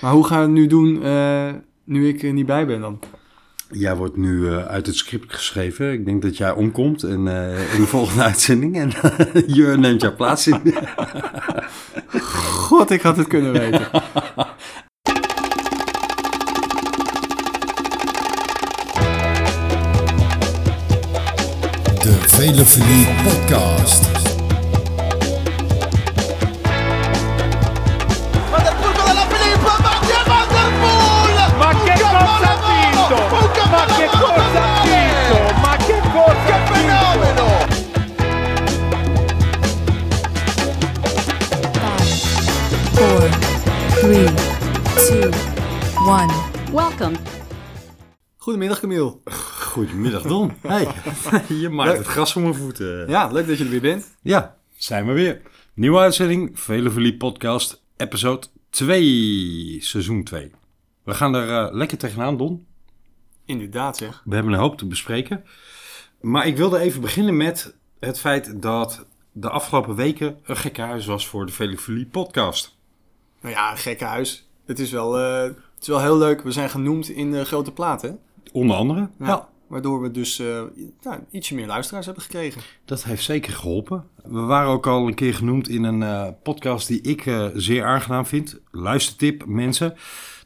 Maar hoe gaan we het nu doen eh, nu ik er niet bij ben dan? Jij wordt nu uh, uit het script geschreven. Ik denk dat jij omkomt en, uh, in de volgende uitzending. En Jur neemt jouw plaats in. God, ik had het kunnen weten. De Vele Podcast. Goedemiddag Camille. Goedemiddag Don. Hey, je maakt het gras voor mijn voeten. Ja, leuk dat je er weer bent. Ja, zijn we weer. Nieuwe uitzending, Vele Verliep podcast, episode 2, seizoen 2. We gaan er uh, lekker tegenaan, Don. Inderdaad zeg. We hebben een hoop te bespreken. Maar ik wilde even beginnen met het feit dat de afgelopen weken een gekke huis was voor de Velifolie podcast. Nou ja, een gekke huis. Het is wel, uh, het is wel heel leuk. We zijn genoemd in de grote platen. Onder andere. Ja. ja. Waardoor we dus uh, nou, ietsje meer luisteraars hebben gekregen. Dat heeft zeker geholpen. We waren ook al een keer genoemd in een uh, podcast die ik uh, zeer aangenaam vind. Luistertip, mensen.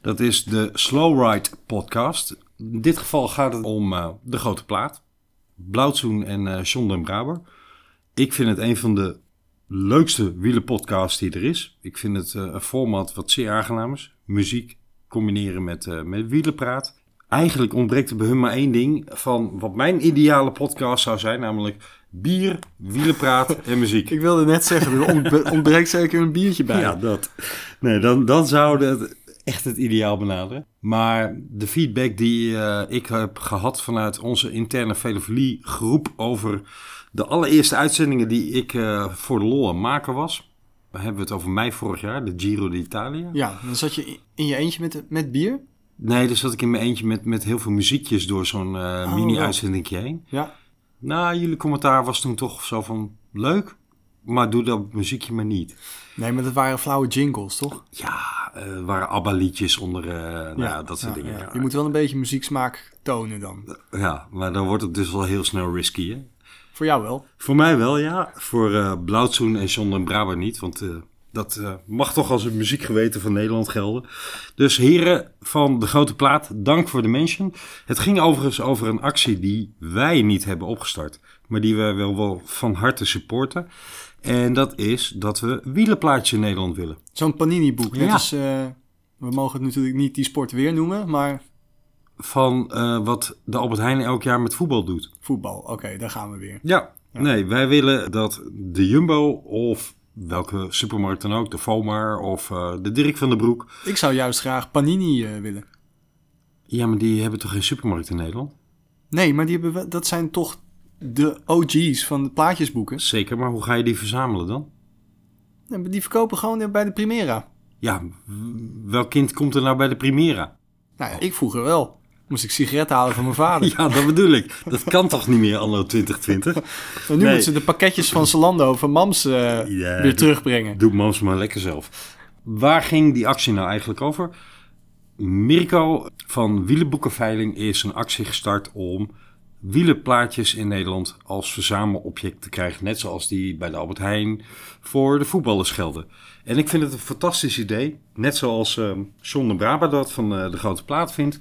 Dat is de Slow Ride podcast. In dit geval gaat het om uh, de grote plaat. Blauwtsoen en uh, John den Braber. Ik vind het een van de leukste wielenpodcasts die er is. Ik vind het uh, een format wat zeer aangenaam is. Muziek combineren met, met wielenpraat. Eigenlijk ontbreekt er bij hun maar één ding van wat mijn ideale podcast zou zijn. Namelijk bier, wielenpraat en muziek. Ik wilde net zeggen, er ontbreekt zeker een biertje bij. Ja, dat. Nee, dan, dan zou het echt het ideaal benaderen. Maar de feedback die uh, ik heb gehad vanuit onze interne Velofilie groep over de allereerste uitzendingen die ik uh, voor de lol aan maken was. We hebben het over mei vorig jaar, de Giro d'Italia. Ja, dan zat je in je eentje met, met bier? Nee, dan zat ik in mijn eentje met, met heel veel muziekjes door zo'n uh, oh, mini-uitzending heen. Ja. Nou, jullie commentaar was toen toch zo van leuk, maar doe dat muziekje maar niet. Nee, maar dat waren flauwe jingles, toch? Ja, uh, waren ABBA-liedjes onder, uh, ja, nou, dat soort ja, dingen. Ja. Je moet wel een beetje muzieksmaak tonen dan. Ja, maar dan wordt het dus wel heel snel risky, hè? Voor jou wel? Voor mij wel, ja. Voor uh, en John den Braber niet, want dat mag toch als het muziekgeweten van Nederland gelden. Dus heren van de grote plaat, dank voor de mention. Het ging overigens over een actie die wij niet hebben opgestart, maar die we wel, wel van harte supporten. En dat is dat we wielenplaatje in Nederland willen. Zo'n Panini-boek. Ja. Is, uh, we mogen het natuurlijk niet die sport weer noemen, maar... Van uh, wat de Albert Heijn elk jaar met voetbal doet. Voetbal, oké, okay, daar gaan we weer. Ja. ja, nee, wij willen dat de Jumbo of welke supermarkt dan ook, de Vomar of uh, de Dirk van den Broek... Ik zou juist graag Panini willen. Ja, maar die hebben toch geen supermarkt in Nederland? Nee, maar die hebben, dat zijn toch de OG's van de plaatjesboeken. Zeker, maar hoe ga je die verzamelen dan? Ja, die verkopen gewoon bij de Primera. Ja, welk kind komt er nou bij de Primera? Nou ja, ik vroeger wel. Moest ik sigaretten halen van mijn vader. ja, dat bedoel ik. Dat kan toch niet meer anno 2020? En nu nee. moeten ze de pakketjes van Zalando van Mams uh, ja, weer doe, terugbrengen. Doe Mams maar lekker zelf. Waar ging die actie nou eigenlijk over? Mirko van Wielenboekenveiling is een actie gestart om wielenplaatjes in Nederland als verzamelobject te krijgen. Net zoals die bij de Albert Heijn voor de voetballers gelden. En ik vind het een fantastisch idee. Net zoals uh, John de Braba dat van uh, de Grote Plaat vindt.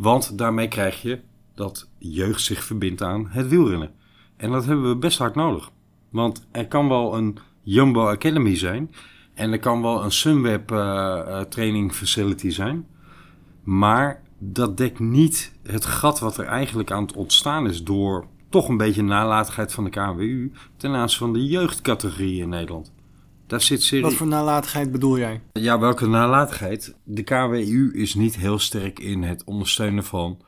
Want daarmee krijg je dat jeugd zich verbindt aan het wielrennen. En dat hebben we best hard nodig. Want er kan wel een Jumbo Academy zijn. En er kan wel een Sunweb uh, training facility zijn. Maar dat dekt niet het gat wat er eigenlijk aan het ontstaan is door toch een beetje nalatigheid van de KWU ten aanzien van de jeugdcategorie in Nederland. Daar zit serie... Wat voor nalatigheid bedoel jij? Ja, welke nalatigheid? De KWU is niet heel sterk in het ondersteunen van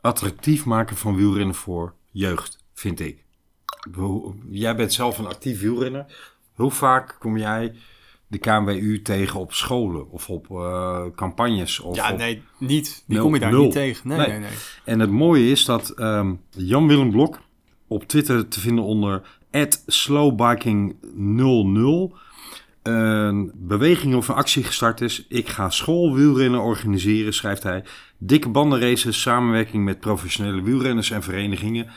attractief maken van wielrennen voor jeugd, vind ik. Jij bent zelf een actief wielrenner. Hoe vaak kom jij de KNWU tegen op scholen of op uh, campagnes. Of ja, op... nee, niet. Die kom je daar nul. niet tegen. Nee, nee, nee, nee. En het mooie is dat um, Jan-Willem Blok op Twitter te vinden onder slowbiking00 een beweging of een actie gestart is. Ik ga schoolwielrennen organiseren, schrijft hij. Dikke bandenraces, samenwerking met professionele wielrenners en verenigingen.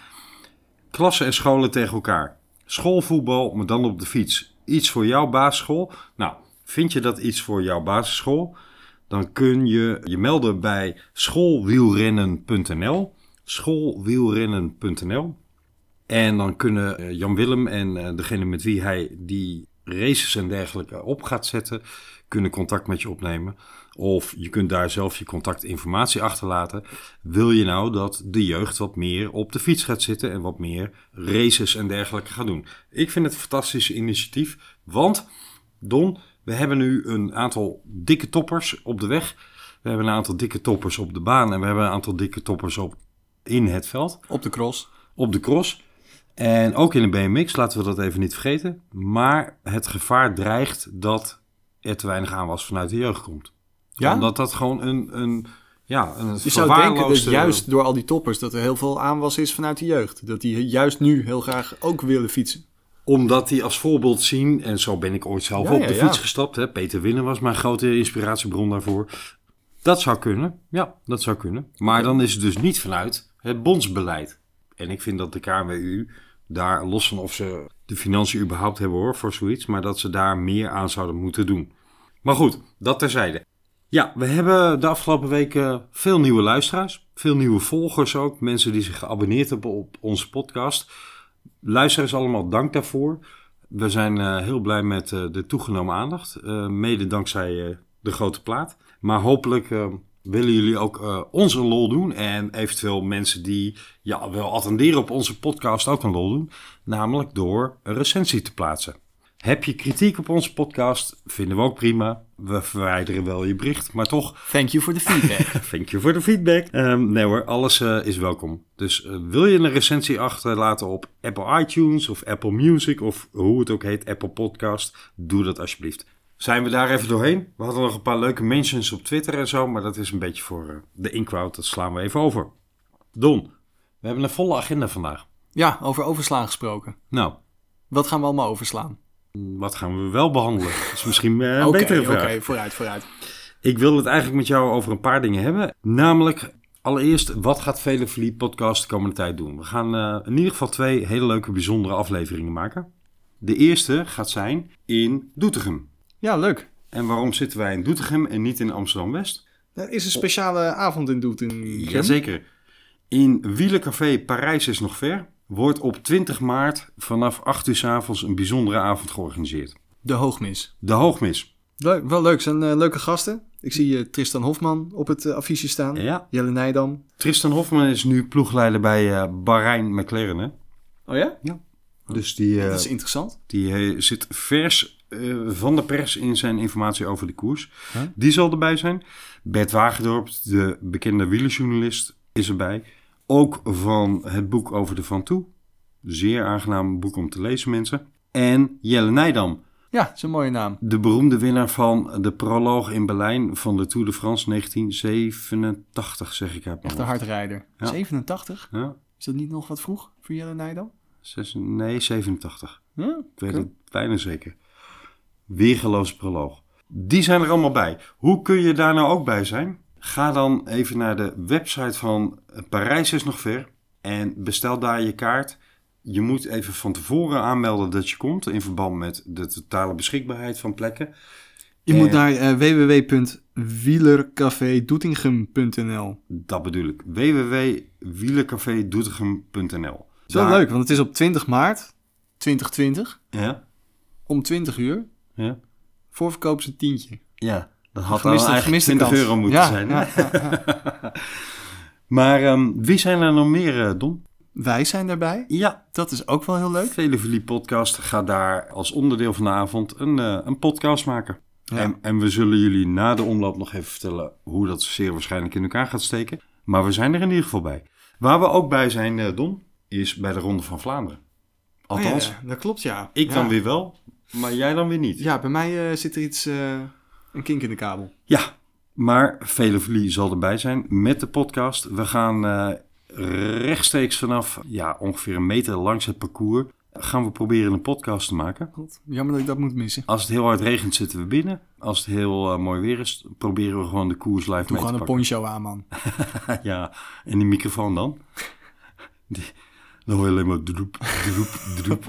Klassen en scholen tegen elkaar. Schoolvoetbal, maar dan op de fiets. Iets voor jouw basisschool? Nou, vind je dat iets voor jouw basisschool? Dan kun je je melden bij schoolwielrennen.nl. Schoolwielrennen.nl. En dan kunnen eh, Jan Willem en eh, degene met wie hij die races en dergelijke op gaat zetten, kunnen contact met je opnemen. Of je kunt daar zelf je contactinformatie achterlaten. Wil je nou dat de jeugd wat meer op de fiets gaat zitten en wat meer races en dergelijke gaat doen? Ik vind het een fantastisch initiatief, want Don, we hebben nu een aantal dikke toppers op de weg. We hebben een aantal dikke toppers op de baan en we hebben een aantal dikke toppers op in het veld Op de cross. op de cross. En ook in de BMX, laten we dat even niet vergeten. Maar het gevaar dreigt dat er te weinig aanwas vanuit de jeugd komt. Ja? Omdat dat gewoon een, een, ja, een Je zou denken dat juist door al die toppers dat er heel veel aanwas is vanuit de jeugd. Dat die juist nu heel graag ook willen fietsen. Omdat die als voorbeeld zien, en zo ben ik ooit zelf Ja, op de ja. fiets gestapt. Hè. Peter Winnen was mijn grote inspiratiebron daarvoor. Dat zou kunnen, ja, dat zou kunnen. Maar dan is het dus niet vanuit het bondsbeleid. En ik vind dat de KNWU daar, los van of ze de financiën überhaupt hebben hoor, voor zoiets, maar dat ze daar meer aan zouden moeten doen. Maar goed, dat terzijde. Ja, we hebben de afgelopen weken veel nieuwe luisteraars, veel nieuwe volgers ook, mensen die zich geabonneerd hebben op onze podcast. Luisteraars allemaal, dank daarvoor. We zijn eh, heel blij met eh, de toegenomen aandacht, eh, mede dankzij de grote plaat. Maar hopelijk willen jullie ook eh, ons een lol doen en eventueel mensen die ja, wel attenderen op onze podcast ook een lol doen. Namelijk door een recensie te plaatsen. Heb je kritiek op onze podcast? Vinden we ook prima. We verwijderen wel je bericht, maar toch Thank you for the feedback. Thank you voor de feedback. Ehm, nee hoor, alles eh, is welkom. Dus eh, wil je een recensie achterlaten op Apple iTunes of Apple Music of hoe het ook heet, Apple Podcast, doe dat alsjeblieft. Zijn we daar even doorheen? We hadden nog een paar leuke mentions op Twitter en zo, maar dat is een beetje voor eh, de in-crowd. Dat slaan we even over. Don, we hebben een volle agenda vandaag. ja, over overslaan gesproken. Nou, Wat gaan we allemaal overslaan? wat gaan we wel behandelen? Dat is misschien eh, een Oké, betere oké, vraag. vooruit, vooruit. Ik wil het eigenlijk met jou over een paar dingen hebben. Namelijk, allereerst, wat gaat Vele Verliep podcast de komende tijd doen? We gaan eh, in ieder geval twee hele leuke, bijzondere afleveringen maken. De eerste gaat zijn in Doetinchem. Ja, leuk. En waarom zitten wij in Doetinchem en niet in Amsterdam-West? Er is een speciale avond in Doetinchem. Jazeker. In Wielencafé Parijs is nog ver wordt op 20 maart vanaf 8 uur 's avonds een bijzondere avond georganiseerd. De Hoogmis. De Hoogmis. Leuk, wel leuk. zijn eh, leuke gasten. Ik zie eh, Tristan Hofman op het eh, affiche staan. Ja. Jelle Nijdam. Tristan Hofman is nu ploegleider bij Bahrein McLaren. Hè? Oh ja? Dus die, Dat is interessant. Die zit vers eh, van de pers in zijn informatie over de koers. Huh? Die zal erbij zijn. Bert Wagendorp, de bekende wielerjournalist, is erbij. Ook van het boek over de Van Toe. Zeer aangenaam boek om te lezen, mensen. En Jelle Nijdam, Ja, dat is een mooie naam. de beroemde winnaar van de proloog in Berlijn van de Tour de France 1987, zeg ik uit mijn Echt een hardrijder. Ja. 87? Ja, Is dat niet nog wat vroeg voor Jelle Nijdam? zes, nee, 87. Ja, Ik weet het bijna zeker. Weergeloos proloog. Die zijn er allemaal bij. Hoe kun je daar nou ook bij zijn? Ga dan even naar de website van Parijs is nog ver en bestel daar je kaart. Je moet even van tevoren aanmelden dat je komt in verband met de totale beschikbaarheid van plekken. Je Eh. moet naar uh, www.wielercafedoetinchem.nl. Dat bedoel ik. www.wielercafedoetinchem.nl Dat is wel leuk, want het is op 20 maart 2020 Ja, om 20 uur. Ja, Voorverkoop is een tientje. ja. Dat had Gemiste- al eigenlijk gemiste 20 kans. euro moeten Ja, zijn. ja. Maar ehm, wie zijn er nog meer, eh, Don? Wij zijn daarbij. Ja, Dat is ook wel heel leuk. Vele Verliep podcast gaat daar als onderdeel van de avond een, eh, een podcast maken. Ja. En, en we zullen jullie na de omloop nog even vertellen hoe dat zeer waarschijnlijk in elkaar gaat steken. Maar we zijn er in ieder geval bij. Waar we ook bij zijn, eh, Don, is bij de Ronde van Vlaanderen. Althans, Oh ja, dat klopt ja. ik ja. dan weer wel, maar jij dan weer niet. Ja, bij mij eh, zit er iets, eh, een kink in de kabel. Ja, maar Vele Verlie zal erbij zijn met de podcast. We gaan eh, rechtstreeks vanaf ja, ongeveer een meter langs het parcours gaan we proberen een podcast te maken. God, Jammer dat ik dat moet missen. Als het heel hard regent zitten we binnen. Als het heel mooi weer is, proberen we gewoon de koers live Doe mee te gewoon een pakken. poncho aan, man. ja, en die microfoon dan? Die, dan hoor je alleen maar droep, droep, droep.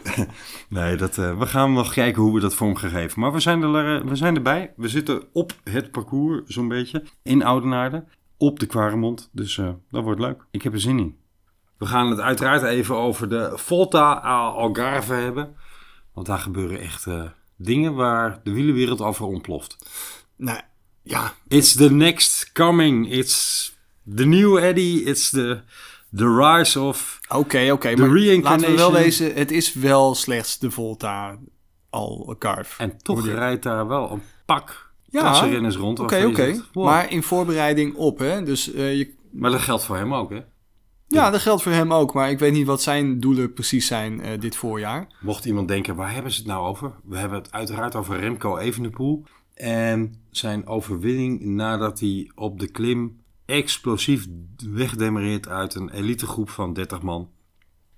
nee, dat, eh, we gaan nog kijken hoe we dat vorm gaan geven. Maar we zijn, er, eh, we zijn erbij. We zitten op het parcours, zo'n beetje, in Oudenaarde. Op de Quaremont. Dus eh, dat wordt leuk. Ik heb er zin in. We gaan het uiteraard even over de Volta a Algarve hebben. Want daar gebeuren echt dingen waar de wielenwereld over ontploft. Nou, ja, It's the next coming. It's the new Eddie. It's the, the rise of... oké, oké. Maar reincarnation- laten we wel wezen, het is wel slechts de Volta al Carve. En toch rijdt daar wel een pak Ja, rond. Oké, oké. wow. Maar in voorbereiding op, hè. Dus eh, je, Maar dat geldt voor hem ook, hè? ja, dat geldt voor hem ook. Maar ik weet niet wat zijn doelen precies zijn eh, dit voorjaar. Mocht iemand denken, waar hebben ze het nou over? We hebben het uiteraard over Remco Evenepoel. En zijn overwinning nadat hij op de klim explosief wegdemereert uit een elitegroep van 30 man.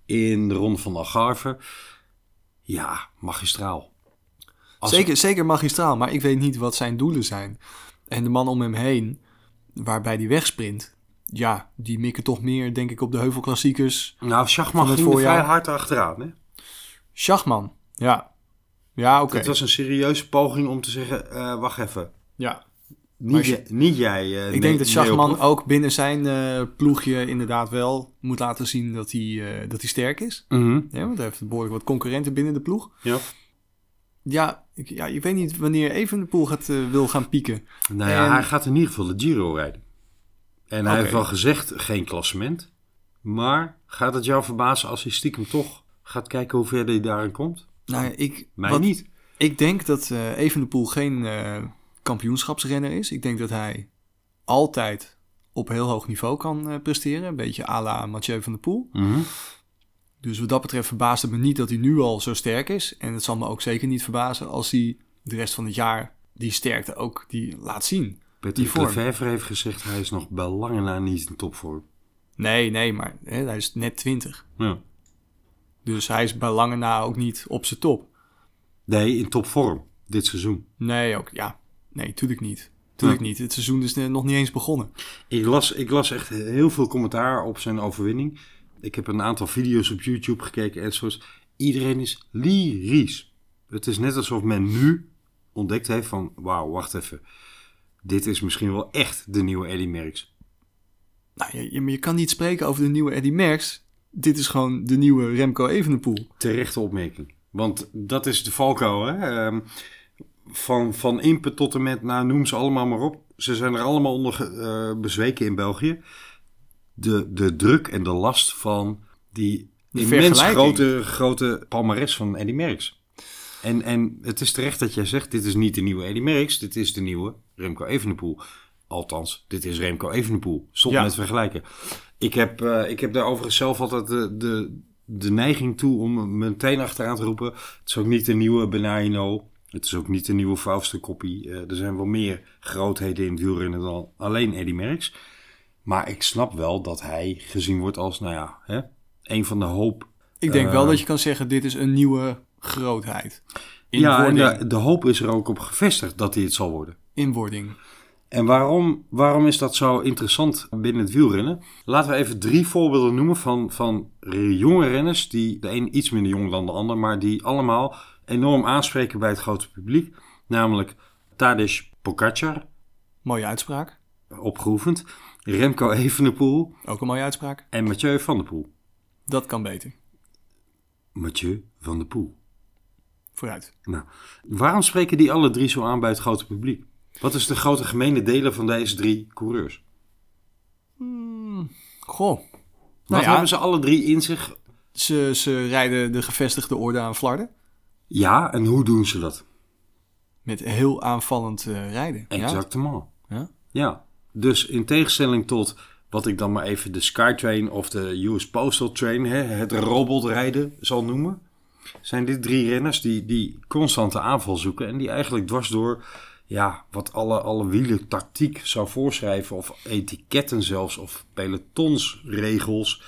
In de ronde van Algarve. Ja, magistraal. Als- Zeker, zeker magistraal, maar ik weet niet wat zijn doelen zijn. En de man om hem heen, waarbij die wegsprint... Ja, die mikken toch meer, denk ik, op de heuvelklassiekers. Nou, Schachman ging voorjaar. vrij hard achteraan, hè? Schachman, ja. Ja, oké. Het was een serieuze poging om te zeggen, eh, wacht even. Ja. Niet, je- niet jij. eh, Ik denk dat Schachman ook binnen zijn eh, ploegje inderdaad wel moet laten zien dat hij, eh, dat hij sterk is. Mhm, Ja, want hij heeft behoorlijk wat concurrenten binnen de ploeg. Ja. Ja, ik, ja, je weet niet wanneer Evenepoel gaat, wil gaan pieken. Nou ja, En- hij gaat in ieder geval de Giro rijden. En hij heeft wel gezegd, geen klassement. Maar gaat het jou verbazen als hij stiekem toch gaat kijken hoe ver hij daarin komt? Nou, ik, Mij wat- niet. Ik denk dat Evenepoel geen kampioenschapsrenner is. Ik denk dat hij altijd op heel hoog niveau kan eh, presteren. Een beetje à la Mathieu van der Poel. Mhm. Dus wat dat betreft verbaast het me niet dat hij nu al zo sterk is. En het zal me ook zeker niet verbazen als hij de rest van het jaar die sterkte ook die laat zien. Vorm. Lefevre heeft gezegd, hij is nog bij lange na niet in topvorm. Nee, nee, maar hè, hij is net 20. Ja. Dus hij is bij lange na ook niet op zijn top. Nee, in topvorm, dit seizoen. Nee, ook, ja. Nee, tuurlijk niet. Tuurlijk niet. Het seizoen is eh, nog niet eens begonnen. Ik las, ik las echt heel veel commentaar op zijn overwinning. Ik heb een aantal video's op YouTube gekeken en zoals. Iedereen is lyrisch. Het is net alsof men nu ontdekt heeft van... Wauw, wacht even. Dit is misschien wel echt de nieuwe Eddy Merckx. Nou, je, je, maar je kan niet spreken over de nieuwe Eddy Merckx. Dit is gewoon de nieuwe Remco Evenepoel. Terechte opmerking. Want dat is de valkuil, hè. Ehm, van, van Impe tot en met, nou noem ze allemaal maar op. Ze zijn er allemaal onder eh, bezweken in België. De, de druk en de last van die De immens grote, grote palmares van Eddy Merckx. En, en het is terecht dat jij zegt, dit is niet de nieuwe Eddy Merckx, dit is de nieuwe Remco Evenepoel. Althans, dit is Remco Evenepoel. Stop Ja. met vergelijken. Ik heb, eh, ik heb daar overigens zelf altijd de, de, de neiging toe om meteen achteraan te roepen. Het is ook niet de nieuwe Benaino. Het is ook niet de nieuwe Fauste Koppie. Eh, er zijn wel meer grootheden in het wielrennen dan alleen Eddy Merckx. Maar ik snap wel dat hij gezien wordt als, nou ja, hè, een van de hoop. Ik denk Eh, wel dat je kan zeggen, dit is een nieuwe grootheid. Ja, en de, de hoop is er ook op gevestigd dat hij het zal worden. In wording. En waarom, waarom is dat zo interessant binnen het wielrennen? Laten we even drie voorbeelden noemen van, van jonge renners. Die de een iets minder jong dan de ander, maar die allemaal enorm aanspreken bij het grote publiek. Namelijk Tadej Pogacar, Mooie uitspraak. opgeoefend. Remco Evenepoel Ook een mooie uitspraak. en Mathieu van der Poel. Dat kan beter. Mathieu van der Poel. Vooruit. Nou, waarom spreken die alle drie zo aan bij het grote publiek? Wat is de grote gemene delen van deze drie coureurs? Goh. Wat Nou ja, hebben ze alle drie in zich? ze, ze rijden de gevestigde orde aan Flarden. Ja, en hoe doen ze dat? Met heel aanvallend eh, rijden. Exactement. Ja. Ja, dus in tegenstelling tot wat ik dan maar even de Skytrain of de US Postal Train, hè, het robotrijden zal noemen, zijn dit drie renners die, die constante aanval zoeken en die eigenlijk dwars door ja, wat alle, alle wielen tactiek zou voorschrijven of etiketten zelfs of pelotonsregels,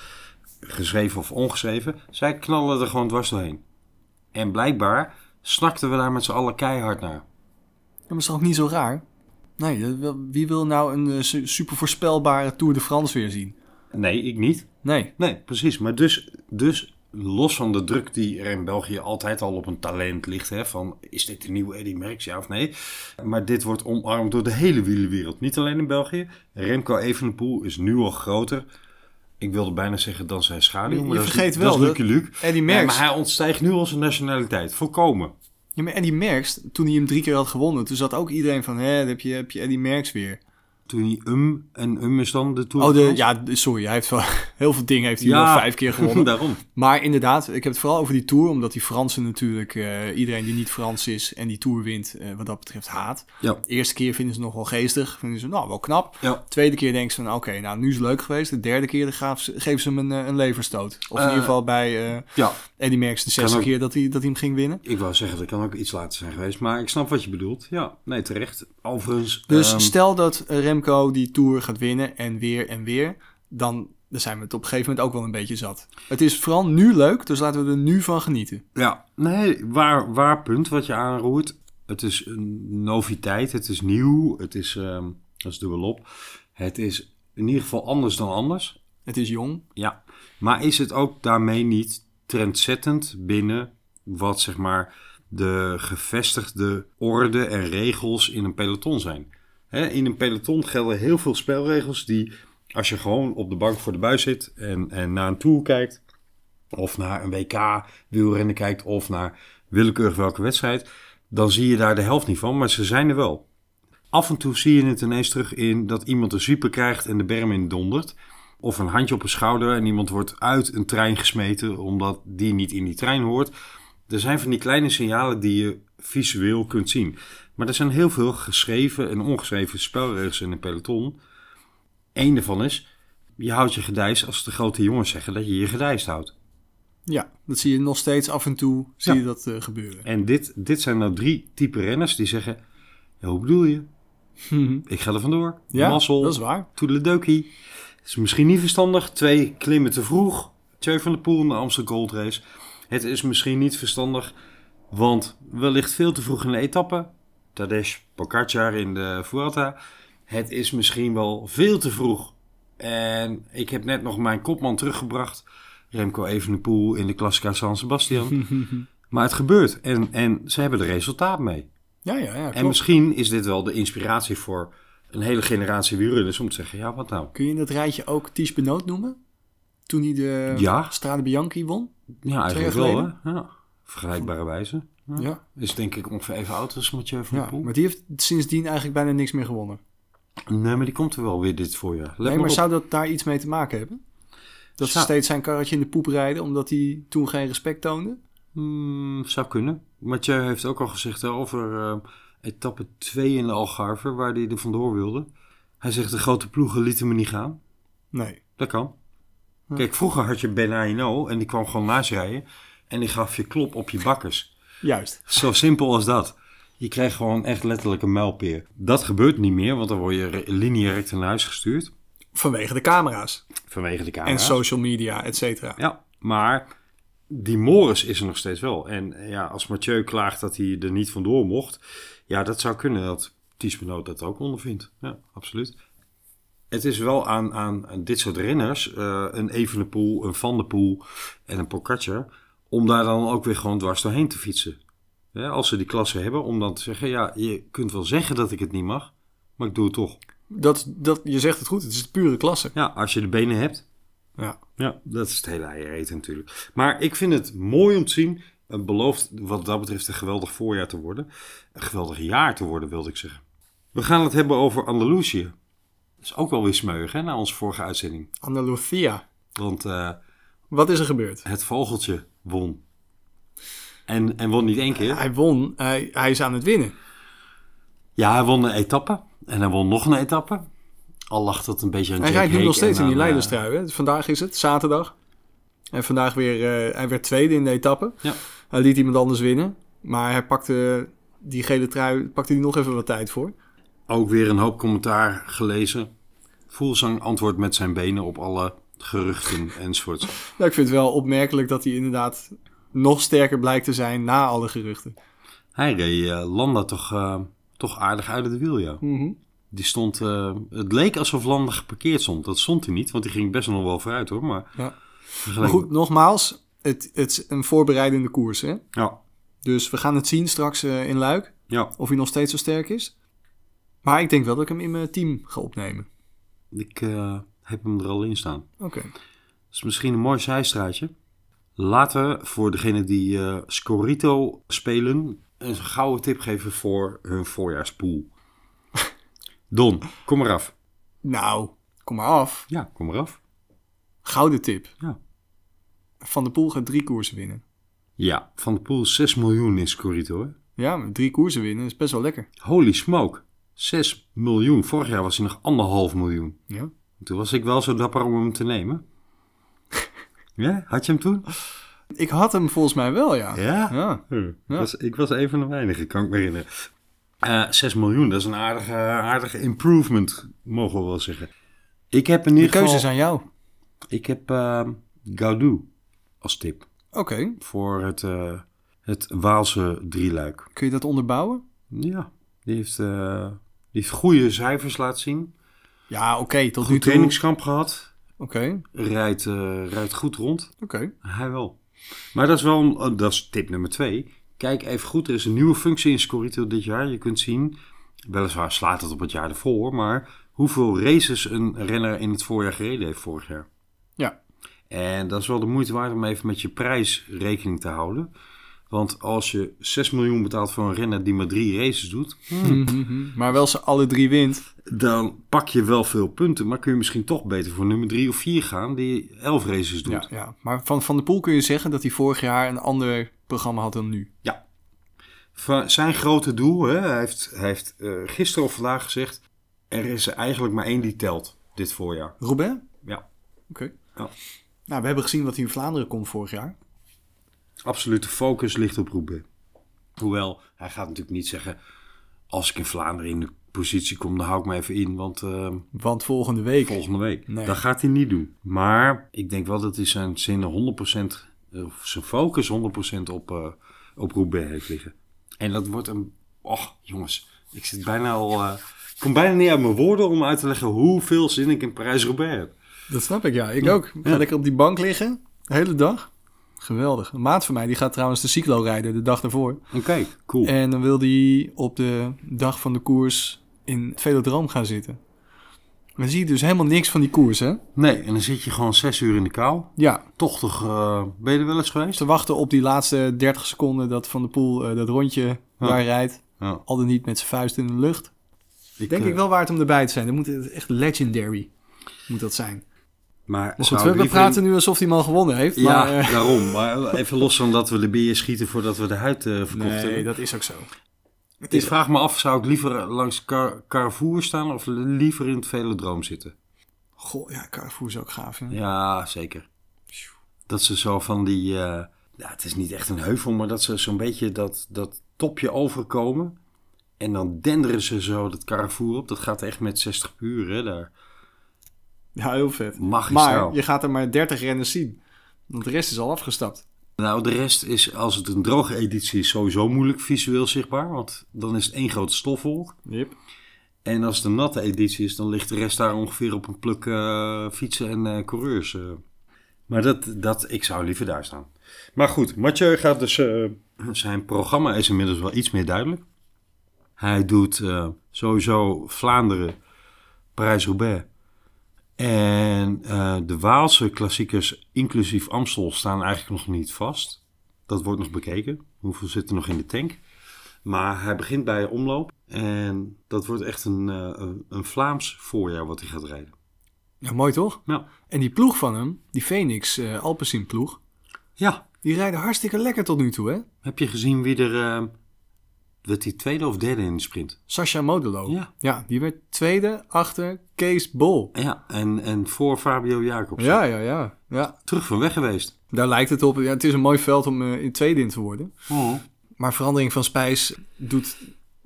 geschreven of ongeschreven, zij knallen er gewoon dwars doorheen. En blijkbaar snakten we daar met z'n allen keihard naar. Ja, maar is ook niet zo raar? Nee, wie wil nou een eh, su- super voorspelbare Tour de France weer zien? Nee, ik niet. Nee. Nee, precies. Maar dus, dus los van de druk die er in België altijd al op een talent ligt, hè, van is dit de nieuwe Eddy Merckx, ja of nee? Maar dit wordt omarmd door de hele wielerwereld, niet alleen in België. Remco Evenepoel is nu al groter. Ik wilde bijna zeggen dan zijn schaduw, Je maar dat is- vergeet dat wel is dat Lucky Luke. Eddy Nee, Merckx... maar hij ontstijgt nu al zijn nationaliteit, volkomen. Ja, maar Eddy Merckx, toen hij hem drie keer had gewonnen, toen zat ook iedereen van, hè, heb je, heb je Eddy Merckx weer. Toen hij um en um is dan de Tour Oh, de ja, sorry, hij heeft wel heel veel dingen heeft hij Ja. wel vijf keer gewonnen. Daarom. Maar inderdaad, ik heb het vooral over die Tour, omdat die Fransen natuurlijk, eh, iedereen die niet Frans is en die Tour wint, eh, wat dat betreft haat. Ja. De eerste keer vinden ze nog wel geestig, vinden ze nou wel knap. Ja. Tweede keer denken ze van, oké, nou nu is het leuk geweest. De derde keer ze, geven ze hem een, eh, een leverstoot. Of in ieder geval bij Ja, Eddy Merckx de zesde ook. keer dat hij, dat hij hem ging winnen. ik wou zeggen, dat kan ook iets later zijn geweest, maar ik snap wat je bedoelt. Ja, nee, terecht. Overigens... Dus ehm, stel dat Remco die Tour gaat winnen en weer en weer, dan, dan zijn we het op een gegeven moment ook wel een beetje zat. Het is vooral nu leuk, dus laten we er nu van genieten. Ja, nee, waar, waar punt wat je aanroert. Het is een noviteit, het is nieuw, het is, ehm dat is dubbelop. Het is in ieder geval anders dan anders. Het is jong. Ja, maar is het ook daarmee niet trendzettend binnen wat zeg maar de gevestigde orde en regels in een peloton zijn? In een peloton gelden heel veel spelregels die als je gewoon op de bank voor de buis zit en, en naar een tour kijkt, of naar een WK wielrennen kijkt, of naar willekeurig welke wedstrijd, dan zie je daar de helft niet van, maar ze zijn er wel. Af en toe zie je het ineens terug in dat iemand een zwieper krijgt en de berm in dondert. Of een handje op een schouder en iemand wordt uit een trein gesmeten omdat die niet in die trein hoort. Er zijn van die kleine signalen die je visueel kunt zien. Maar er zijn heel veel geschreven en ongeschreven spelregels in een peloton. Eén daarvan is, je houdt je gedijs als de grote jongens zeggen dat je je gedijst houdt. Ja, dat zie je nog steeds af en toe, zie Ja. je dat eh, gebeuren. En dit, dit zijn nou drie type renners die zeggen, ja, hoe bedoel je? Ik ga er vandoor. Ja, Mazzel. dat is waar. Toedeledokie. is misschien niet verstandig. Twee, klimmen te vroeg. Tjeu van der Poel in de Amsterdam Gold Race. Het is misschien niet verstandig, want wellicht veel te vroeg in de etappe. Tadej Pogacar in de Vuelta. Het is misschien wel veel te vroeg. En ik heb net nog mijn kopman teruggebracht. Remco Evenepoel in de Classica San Sebastian. maar het gebeurt. En, en ze hebben er resultaat mee. Ja, ja, ja. En misschien is dit wel de inspiratie voor een hele generatie wielrenners om te zeggen, ja, wat nou? Kun je in dat rijtje ook Ties Benoot noemen? Toen hij de Ja. Strade Bianchi won? Ja, eigenlijk wel, hè? Ja. Vergelijkbare wijze. Ja. Ja. Is denk ik ongeveer even oud als Mathieu van ja. der Poel. Maar die heeft sindsdien eigenlijk bijna niks meer gewonnen. Nee, maar die komt er wel weer dit voorjaar. Let nee, maar maar zou dat daar iets mee te maken hebben? Dat ze steeds zijn karretje in de poep rijden, omdat hij toen geen respect toonde? Hmm, zou kunnen. Mathieu heeft ook al gezegd hè, over eh, etappe 2 in de Algarve, waar hij er vandoor wilde. Hij zegt, de grote ploegen lieten me niet gaan. Nee. Dat kan. Kijk, vroeger had je Ben Aino en die kwam gewoon naast rijden. En die gaf je klop op je bakkers. Juist. Zo simpel als dat. Je krijgt gewoon echt letterlijk een mijlpeer. Dat gebeurt niet meer, want dan word je lineair naar huis gestuurd. Vanwege de camera's. Vanwege de En camera's. social media, et cetera. Ja, maar die Morris is er nog steeds wel. En ja, als Mathieu klaagt dat hij er niet vandoor mocht. Ja, dat zou kunnen dat Ties Benoot dat ook ondervindt. Ja, absoluut. Het is wel aan, aan, dit soort renners, eh, een Evenepoel, een Van der Poel en een Pogacar, om daar dan ook weer gewoon dwars doorheen te fietsen. Ja, als ze die klasse hebben, om dan te zeggen, ja, je kunt wel zeggen dat ik het niet mag, maar ik doe het toch. Dat, dat, je zegt het goed, het is de pure klasse. Ja, als je de benen hebt, Ja. ja, dat is het hele eieren natuurlijk. Maar ik vind het mooi om te zien. Het belooft wat dat betreft een geweldig voorjaar te worden. Een geweldig jaar te worden, wilde ik zeggen. We gaan het hebben over Andalusië. Dat is ook wel weer smeuig, hè, na onze vorige uitzending. Andalusia. Want eh, Wat is er gebeurd? het vogeltje won. En, en won niet één keer. Hij won, hij, hij is aan het winnen. Ja, hij won een etappe. En hij won nog een etappe. Al lag dat een beetje aan Hij rijdt nu nog steeds en in die aan, eh, leiderstrui. Hè? Vandaag is het, zaterdag. En vandaag weer, eh, hij werd tweede in de etappe. Ja. Hij liet iemand anders winnen. Maar hij pakte die gele trui, pakte hij nog even wat tijd voor. Ook weer een hoop commentaar gelezen. Voelsang antwoordt met zijn benen op alle geruchten enzovoorts. Nou, ik vind het wel opmerkelijk dat hij inderdaad nog sterker blijkt te zijn na alle geruchten. Hij reed eh, Landa toch, eh, toch aardig uit het wiel, ja. Mhm. Die stond, eh, het leek alsof Landa geparkeerd stond. Dat stond hij niet, want die ging best nog wel vooruit hoor. Maar, Ja. Maar goed, nogmaals, het, het is een voorbereidende koers. Hè? Ja, Dus we gaan het zien straks in Luik, ja. of hij nog steeds zo sterk is. Maar ik denk wel dat ik hem in mijn team ga opnemen. ik heb hem er al in staan. Oké. Dat is misschien een mooi zijstraatje. Laten we voor degenen die eh Scorito spelen een gouden tip geven voor hun voorjaarspool. Don, kom maar af. Nou, kom maar af. Ja, kom maar af. Gouden tip. Ja. Van de Poel gaat drie koersen winnen. Ja, van de pool 6 miljoen in Scorito. Hè? Ja, maar drie koersen winnen is best wel lekker. Holy smoke. 6 miljoen. Vorig jaar was hij nog anderhalf miljoen. Ja. Toen was ik wel zo dapper om hem te nemen. Ja, had je hem toen? Ik had hem volgens mij wel, ja. Ja? Ja. Ik, was, ik was een van de weinigen, kan ik me herinneren. Eh 6 miljoen, dat is een aardige, aardige improvement, mogen we wel zeggen. Ik heb in De ieder keuze is aan jou. Ik heb eh Gaudu als tip Oké. voor het, eh, het Waalse drieluik. Kun je dat onderbouwen? Ja, die heeft, eh, die heeft goede cijfers laten zien. Ja, oké. tot nu Goed toe. trainingskamp gehad. Oké. Rijdt, eh, rijdt goed rond. Oké. Hij wel. Maar dat is wel, oh, dat is tip nummer twee. Kijk even goed, er is een nieuwe functie in Scorito dit jaar. Je kunt zien, weliswaar slaat het op het jaar ervoor, maar hoeveel races een renner in het voorjaar gereden heeft vorig jaar. Ja. En dat is wel de moeite waard om even met je prijs rekening te houden. Want als je 6 miljoen betaalt voor een renner die maar drie races doet, Mhm. Maar wel ze alle drie wint. dan pak je wel veel punten. Maar kun je misschien toch beter voor nummer drie of vier gaan die 11 races doet. Ja, ja. Maar van Van de Poel kun je zeggen dat hij vorig jaar een ander programma had dan nu. Ja. Van zijn grote doel, hè, hij heeft, hij heeft eh, gisteren of vandaag gezegd... er is er eigenlijk maar één die telt dit voorjaar. Roubaix? Ja, Oké. Ja. Nou, we hebben gezien wat hij in Vlaanderen kon vorig jaar. Absolute focus ligt op Roubaix. Hoewel, hij gaat natuurlijk niet zeggen... als ik in Vlaanderen in de positie kom, dan hou ik me even in. Want eh, Want volgende week. volgende week, Nee. dat gaat hij niet doen. Maar ik denk wel dat hij zijn zinnen 100%... eh, of zijn focus 100% op, eh, op Roubaix heeft liggen. En dat wordt een... Och, jongens. Ik zit bijna al... eh, ik kom bijna niet uit mijn woorden om uit te leggen hoeveel zin ik in Parijs-Roubaix heb. Dat snap ik, ja. Ik ook. Ik ga Ja. lekker op die bank liggen. De hele dag. Geweldig. Een maat van mij die gaat trouwens de cyclo rijden de dag daarvoor. Oké, cool. En dan wil hij op de dag van de koers in het velodroom gaan zitten. Dan zie je dus helemaal niks van die koers, hè? Nee, en dan zit je gewoon zes uur in de kou. Ja, Toch toch, eh, ben je er wel eens geweest? te wachten op die laatste 30 seconden dat Van der Poel eh, dat rondje daar rijdt. Ja. Al dan niet met zijn vuist in de lucht. Ik, Denk eh, ik wel waard om erbij te zijn. Dat moet het echt legendary moet dat zijn. Maar zou we, ik we liever praten nu alsof hij hem al gewonnen heeft. Ja, maar, eh, daarom. Maar even los van dat we de bier schieten voordat we de huid eh, verkocht nee, dat is ook zo. Ik vraag me af, zou ik liever langs Car Carrefour staan of liever in het velodroom zitten? Goh, ja, Carrefour is ook gaaf. Ja. Ja, zeker. Dat ze zo van die... eh, ja, het is niet echt een heuvel, maar dat ze zo'n beetje dat, dat topje overkomen. En dan denderen ze zo dat Carrefour op. Dat gaat echt met 60 per uur, hè, daar. Ja, heel vet. Magistraal. Maar je gaat er maar 30 renners zien. Want de rest is al afgestapt. Nou, de rest is, als het een droge editie is, sowieso moeilijk visueel zichtbaar. Want dan is het één grote stofwolk. Yep. En als het een natte editie is, dan ligt de rest daar ongeveer op een pluk eh, fietsen en eh, coureurs. eh. Maar dat, dat, ik zou liever daar staan. Maar goed, Mathieu gaat dus... zijn programma is inmiddels wel iets meer duidelijk. Hij doet sowieso Vlaanderen, Parijs-Roubaix. En eh, de Waalse klassiekers, inclusief Amstel, staan eigenlijk nog niet vast. Dat wordt nog bekeken. Hoeveel zit er nog in de tank? Maar hij begint bij omloop. En dat wordt echt een, eh, een, een Vlaams voorjaar wat hij gaat rijden. Ja, mooi toch? Nou, En die ploeg van hem, die Phoenix uh, Alpecin ploeg, ja. die rijden hartstikke lekker tot nu toe, hè? Heb je gezien wie er... eh werd hij tweede of derde in de sprint? Sascha Modelo. Ja. Ja, die werd tweede achter Kees Bol. Ja, en, en voor Fabio Jacobs. Ja, ja, ja. ja. Terug van weg geweest. Daar lijkt het op. Ja, het is een mooi veld om uh, in tweede in te worden. Oh. Maar verandering van spijs doet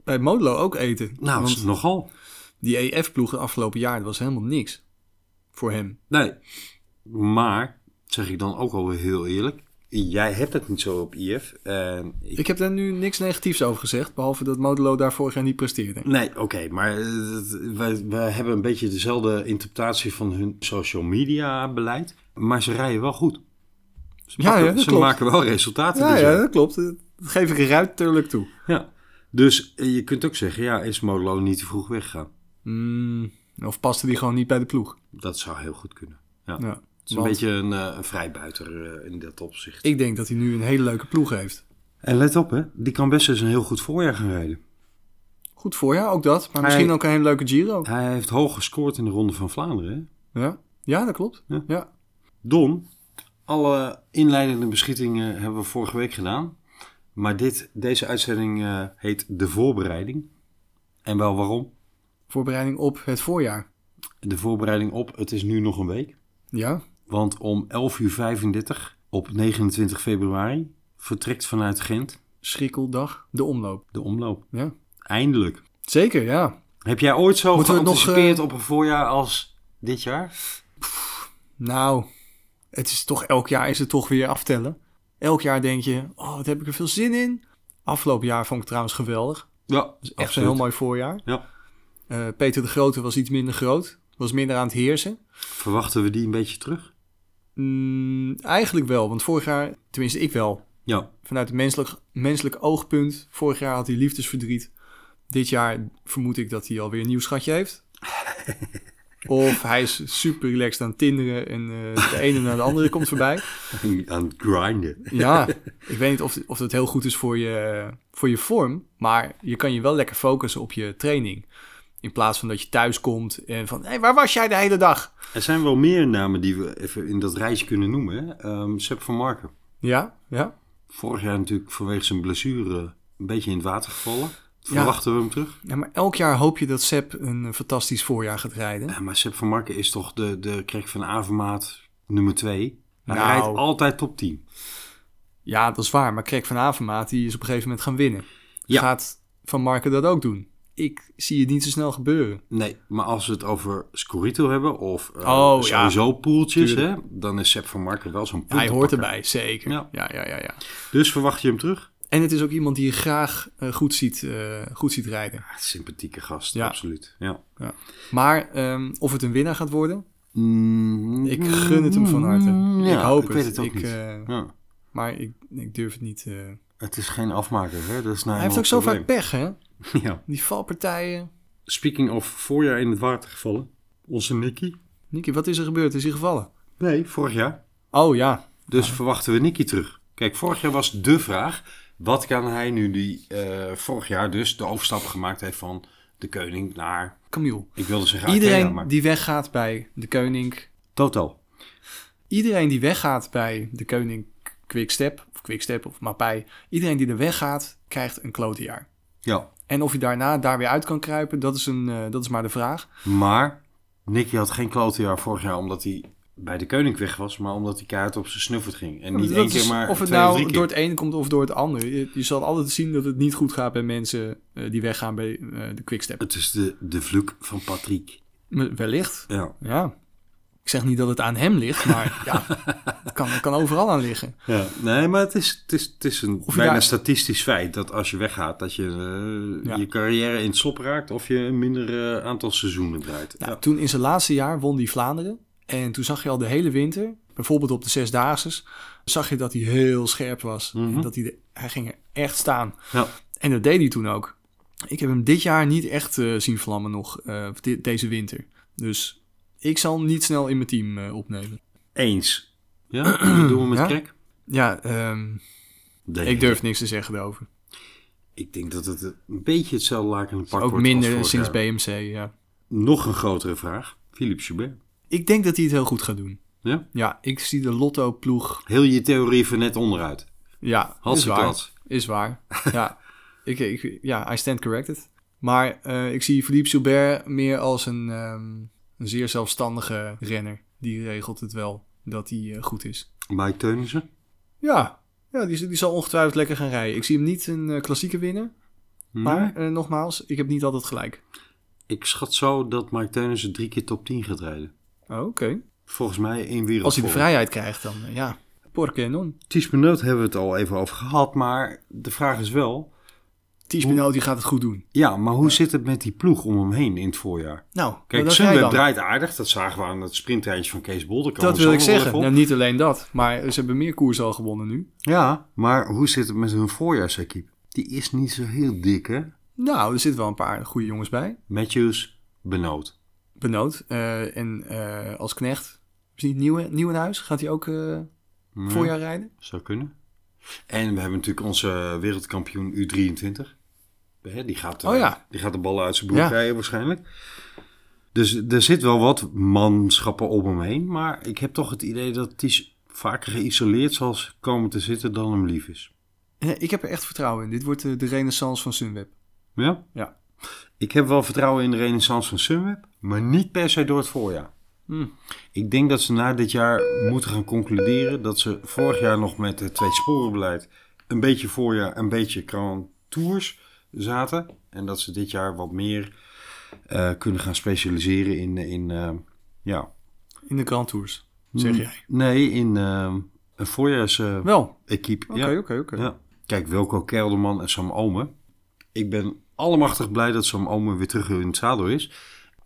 bij Modelo ook eten. Nou, Want nogal. die EF-ploeg het afgelopen jaar, dat was helemaal niks voor hem. Nee. Maar, zeg ik dan ook alweer heel eerlijk, jij hebt het niet zo op IF. En ik, Ik heb daar nu niks negatiefs over gezegd, behalve dat Modelo daar vorig jaar niet presteerde. Nee, oké, maar eh, dat- wij, wij hebben een beetje dezelfde interpretatie van hun social media beleid. Maar ze rijden wel goed. Ze, Ja, pakken- ja, dat ze maken wel resultaten. Ja, dit ja, dat klopt. Dat geef ik ruiterlijk toe. ja. Dus eh, je kunt ook zeggen, ja, is Modelo niet te vroeg weggegaan? Mm, of paste die gewoon niet bij de ploeg? Dat zou heel goed kunnen. Ja. Ja. Het is een beetje een, eh, een vrijbuiter eh, in dat opzicht. Ik denk dat hij nu een hele leuke ploeg heeft. En let op, hè, die kan best eens een heel goed voorjaar gaan rijden. Goed voorjaar, ook dat. Maar Hij- misschien ook een hele leuke Giro. Hij heeft hoog gescoord in de Ronde van Vlaanderen. Hè? Ja, ja dat klopt. Ja. Ja. Don, alle inleidende beschietingen hebben we vorige week gedaan. Maar dit, deze uitzending eh, heet De Voorbereiding. En wel waarom? Voorbereiding op het voorjaar. De voorbereiding op, het is nu nog een week. Ja, Want om 11.35 uur op 29 februari vertrekt vanuit Gent schrikkeldag, de omloop. de omloop. Ja. Eindelijk. Zeker, ja. Heb jij ooit zo Moeten nog, eh, op een voorjaar als dit jaar? Nou, het is toch elk jaar is het toch weer aftellen. Elk jaar denk je, oh, wat heb ik er veel zin in. Afgelopen jaar vond ik het trouwens geweldig. Ja, Het is echt een heel mooi voorjaar. Ja. Eh, Peter de Grote was iets minder groot. Was minder aan het heersen. Verwachten we die een beetje terug? Mm, eigenlijk wel, want vorig jaar, tenminste ik wel, Ja. vanuit het menselijk, menselijk oogpunt. Vorig jaar had hij liefdesverdriet. Dit jaar vermoed ik dat hij alweer een nieuw schatje heeft. Of hij is super relaxed aan tinderen en eh, de ene naar de andere komt voorbij. Aan het grinden. Ja, ik weet niet of, of dat heel goed is voor je, voor je vorm, maar je kan je wel lekker focussen op je training. In plaats van dat je thuis komt en van, hé, hey, waar was jij de hele dag? Er zijn wel meer namen die we even in dat rijtje kunnen noemen. Sepp van Marken. Ja, ja. Vorig jaar natuurlijk vanwege zijn blessure een beetje in het water gevallen. Ja. Verwachten we hem terug? ja maar elk jaar hoop je dat Sepp een eh, fantastisch voorjaar gaat rijden. Ja, maar Sepp van Marken is toch de, de Krek van Avermaat nummer 2. Hij Nou. rijdt altijd top 10. Ja, dat is waar, maar Krek van Avermaat die is op een gegeven moment gaan winnen. Ja. Gaat Van Marken dat ook doen? Ik zie het niet zo snel gebeuren. Nee, maar als we het over Scorito hebben of eh, Oh, ja. sowieso poeltjes, hè, dan is Sepp van Marken wel zo'n Hij hoort erbij, zeker. Ja. Ja. Ja, ja, ja, Dus verwacht je hem terug? En het is ook iemand die je graag eh, goed, ziet, eh, goed ziet rijden. Ja, sympathieke gast, Ja. absoluut. Ja. Maar ehm, of het een winnaar gaat worden, Mm, ik gun het hem van harte. Ja, ik hoop ik het. weet het ook ik, niet. Ja. Maar ik, ik durf het niet. Het is geen afmaker, hè? Dat is nou Hij heeft ook zo vaak pech, hè? Ja. Die valpartijen. Speaking of voorjaar in het water gevallen. Onze Nicky. Nicky, wat is er gebeurd? Is hij gevallen? Nee, vorig jaar. Oh ja. Dus verwachten we Nicky terug. Kijk, vorig jaar was de vraag. Wat kan hij nu die eh, vorig jaar dus de overstap gemaakt heeft van de koning naar... Camille. Ik wilde zeggen Iedereen maar... die weggaat bij de koning. Total. Iedereen die weggaat bij de koning Quickstep. Of Quickstep of Mapai. Iedereen die er weggaat, krijgt een klote jaar. Ja. En of je daarna daar weer uit kan kruipen, dat is, een, eh, dat is maar de vraag. Maar Nicky had geen klote jaar vorig jaar omdat hij bij de koning weg was. Maar omdat hij kaart op zijn snuffert ging. En niet Dat één is- keer maar of het of nou keer. door het ene komt of door het ander. Je, je zal altijd zien dat het niet goed gaat bij mensen eh, die weggaan bij eh, de Quickstep. Het is de, de vloek van Patrick. Wellicht, Ja. ja. Ik zeg niet dat het aan hem ligt, maar ja, het kan, het kan overal aan liggen. Ja, nee, maar het is, het is, het is een bijna daar- statistisch feit dat als je weggaat, dat je eh, Ja. je carrière in het slop raakt of je een minder eh, aantal seizoenen draait. Nou, Ja. Toen in zijn laatste jaar won hij Vlaanderen. En toen zag je al de hele winter, bijvoorbeeld op de Zesdaagses, zag je dat hij heel scherp was. Mhm. En dat hij, de- hij ging er echt staan. Ja. En dat deed hij toen ook. Ik heb hem dit jaar niet echt eh, zien vlammen nog, di- deze winter. Dus ik zal hem niet snel in mijn team eh, opnemen. Eens. Ja, wat doen we met Ja? Krek? Ja, ehm, ik durf niks te zeggen erover. Ik denk dat het een beetje hetzelfde laken in de pak Ook wordt als minder sinds jaar. BMC, ja. Nog een grotere vraag. Philippe Joubert. Ik denk dat hij het heel goed gaat doen. Ja? Ja, ik zie de Lotto-ploeg. Heel je theorie van net onderuit. Ja, is Hartstikke waar. Is waar. ja, ik, ik, ja, I stand corrected. Maar eh, ik zie Philippe Gilbert meer als een, ehm, een zeer zelfstandige renner. Die regelt het wel dat hij eh, goed is. Mike Teunissen. Ja, ja die, die zal ongetwijfeld lekker gaan rijden. Ik zie hem niet een eh, klassieke winnen. Maar eh, nogmaals, ik heb niet altijd gelijk. Ik schat zo dat Mike Teunissen drie keer top 10 gaat rijden. Oh, Oké. Volgens mij in wereld. Als hij de vrijheid krijgt dan, ja. Porque non? Ties Benoot hebben we het al even over gehad, maar de vraag is wel... Ties Benoot die gaat het goed doen. Ja, maar hoe zit het met die ploeg om hem heen in het voorjaar? Nou, Kijk, jij Sunweb draait aardig. Dat zagen we aan het sprinttreintje van Kees Bol. Daar komen Dat wil ik zeggen. Nou, niet alleen dat, maar ze hebben meer koers al gewonnen nu. Ja, maar hoe zit het met hun voorjaarsequipe? Die is niet zo heel dik, hè? Nou, er zitten wel een paar goede jongens bij. Matthews, Benoot. Benoot. eh, en eh, als knecht. Is niet nieuwe, Nieuwenhuis? Gaat hij ook eh, Ja, voorjaar rijden? Zou kunnen. En we hebben natuurlijk onze wereldkampioen U23. Hè, Die gaat, eh, Oh ja. die gaat de ballen uit zijn broek rijden waarschijnlijk. Dus er zit wel wat manschappen om hem heen. Maar ik heb toch het idee dat hij vaker geïsoleerd zal komen te zitten dan hem lief is. Eh, ik heb er echt vertrouwen in. Dit wordt eh, de renaissance van Sunweb. Ja? Ja. Ik heb wel vertrouwen in de renaissance van Sunweb, maar niet per se door het voorjaar. Hmm. Ik denk dat ze na dit jaar moeten gaan concluderen dat ze vorig jaar nog met het twee sporenbeleid een beetje voorjaar, een beetje Grand Tours zaten. En dat ze dit jaar wat meer eh, kunnen gaan specialiseren in, in eh, ja, In de Grand Tours, zeg Mm, jij. Nee, in eh, een voorjaars Wel. equipe. Oké, ja. oké, oké. Ja. Kijk, Wilco Kelderman en Sam Omen. Ik ben allemachtig blij dat Sam Omen weer terug in het zadel is.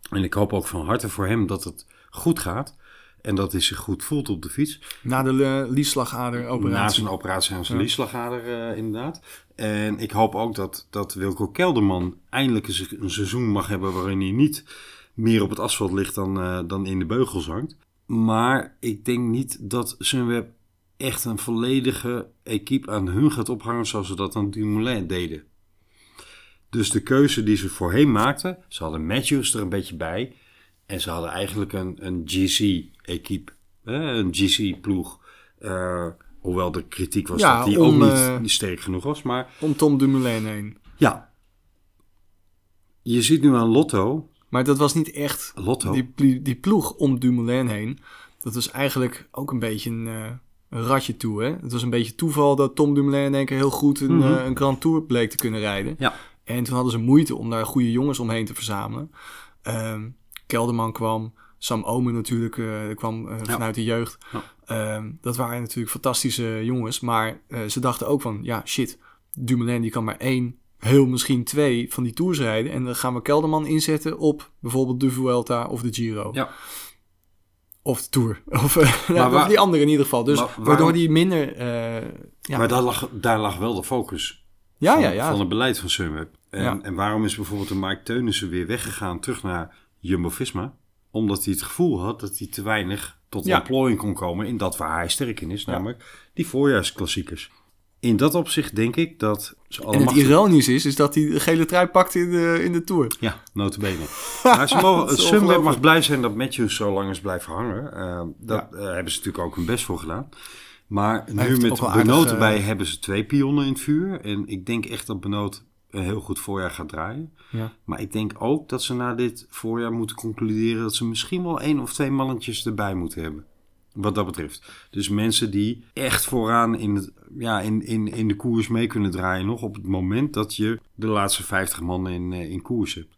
En ik hoop ook van harte voor hem dat het goed gaat. En dat hij zich goed voelt op de fiets. Na de uh, liesslagader Na operatie. zijn operatie aan zijn Ja. lieslagader eh, inderdaad. En ik hoop ook dat, dat Wilco Kelderman eindelijk eens een seizoen mag hebben... waarin hij niet meer op het asfalt ligt dan, eh, dan in de beugels hangt. Maar ik denk niet dat Sunweb echt een volledige equipe aan hun gaat ophangen... zoals ze dat aan Dumoulin deden. Dus de keuze die ze voorheen maakten... ze hadden Matthews er een beetje bij... en ze hadden eigenlijk een, een GC-equipe. Een GC-ploeg... Eh, hoewel de kritiek was Ja, dat die om, ook eh, niet, niet sterk genoeg was. Maar Om Tom Dumoulin heen. ja, je ziet nu aan Lotto. Maar dat was niet echt Lotto? die, die ploeg om Dumoulin heen. Dat was eigenlijk ook een beetje een, eh, een ratje toe. Hè? Het was een beetje toeval dat Tom Dumoulin in één keer heel goed een, Mhm. eh, een Grand Tour bleek te kunnen rijden. Ja. En toen hadden ze moeite om daar goede jongens omheen te verzamelen. Ehm, Kelderman kwam, Sam Omen natuurlijk eh, kwam eh, vanuit de jeugd. Ja. Ehm, dat waren natuurlijk fantastische jongens. Maar eh, ze dachten ook van, ja shit, Dumoulin die kan maar één, heel misschien twee van die tours rijden. En dan gaan we Kelderman inzetten op bijvoorbeeld de Vuelta of de Giro. Ja. Of de Tour. Of, waar- of die andere in ieder geval. Dus Maar waarom- waardoor die minder... ja. Maar daar lag, daar lag wel de focus ja, van, ja, ja. van het beleid van Sunweb. En, en waarom is bijvoorbeeld de Mike Teunissen weer weggegaan terug naar Jumbo-Visma? Omdat hij het gevoel had dat hij te weinig tot Ja. ontplooiing kon komen in dat waar hij sterk in is. Namelijk die voorjaarsklassiekers. In dat opzicht denk ik dat ze En allemaal... het ironisch is, is dat hij de gele trui pakt in de, in de Tour. Ja, notabene. maar ze mogen, Sunweb mag blij zijn dat Matthews zo lang is blijven hangen. Eh, dat eh, hebben ze natuurlijk ook hun best voor gedaan. Maar nu met Benoot aardig, erbij eh, hebben ze twee pionnen in het vuur. En ik denk echt dat Benoot een heel goed voorjaar gaat draaien. Ja. Maar ik denk ook dat ze na dit voorjaar moeten concluderen... dat ze misschien wel één of twee mannetjes erbij moeten hebben. Wat dat betreft. Dus mensen die echt vooraan in, het, ja, in, in, in de koers mee kunnen draaien... nog op het moment dat je de laatste 50 man in, eh, in koers hebt.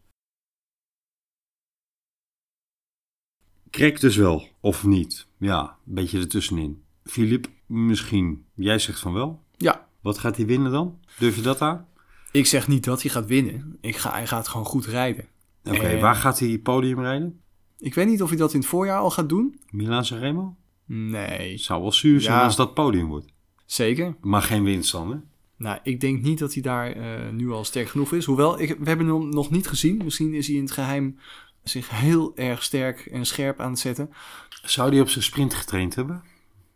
Krek dus wel, of niet. Ja, een beetje ertussenin. Filip, misschien. Jij zegt van wel. Ja, Wat gaat hij winnen dan? Durf je dat aan? Ik zeg niet dat hij gaat winnen. Ik ga, hij gaat gewoon goed rijden. Oké, En- waar gaat hij podium rijden? Ik weet niet of hij dat in het voorjaar al gaat doen. Milaan Sanremo? Nee, zou wel zuur zijn Ja. als dat podium wordt. zeker. Maar geen winst dan, hè? Nou, ik denk niet dat hij daar eh, nu al sterk genoeg is. Hoewel, ik, we hebben hem nog niet gezien. Misschien is hij in het geheim zich heel erg sterk en scherp aan het zetten. Zou hij op zijn sprint getraind hebben?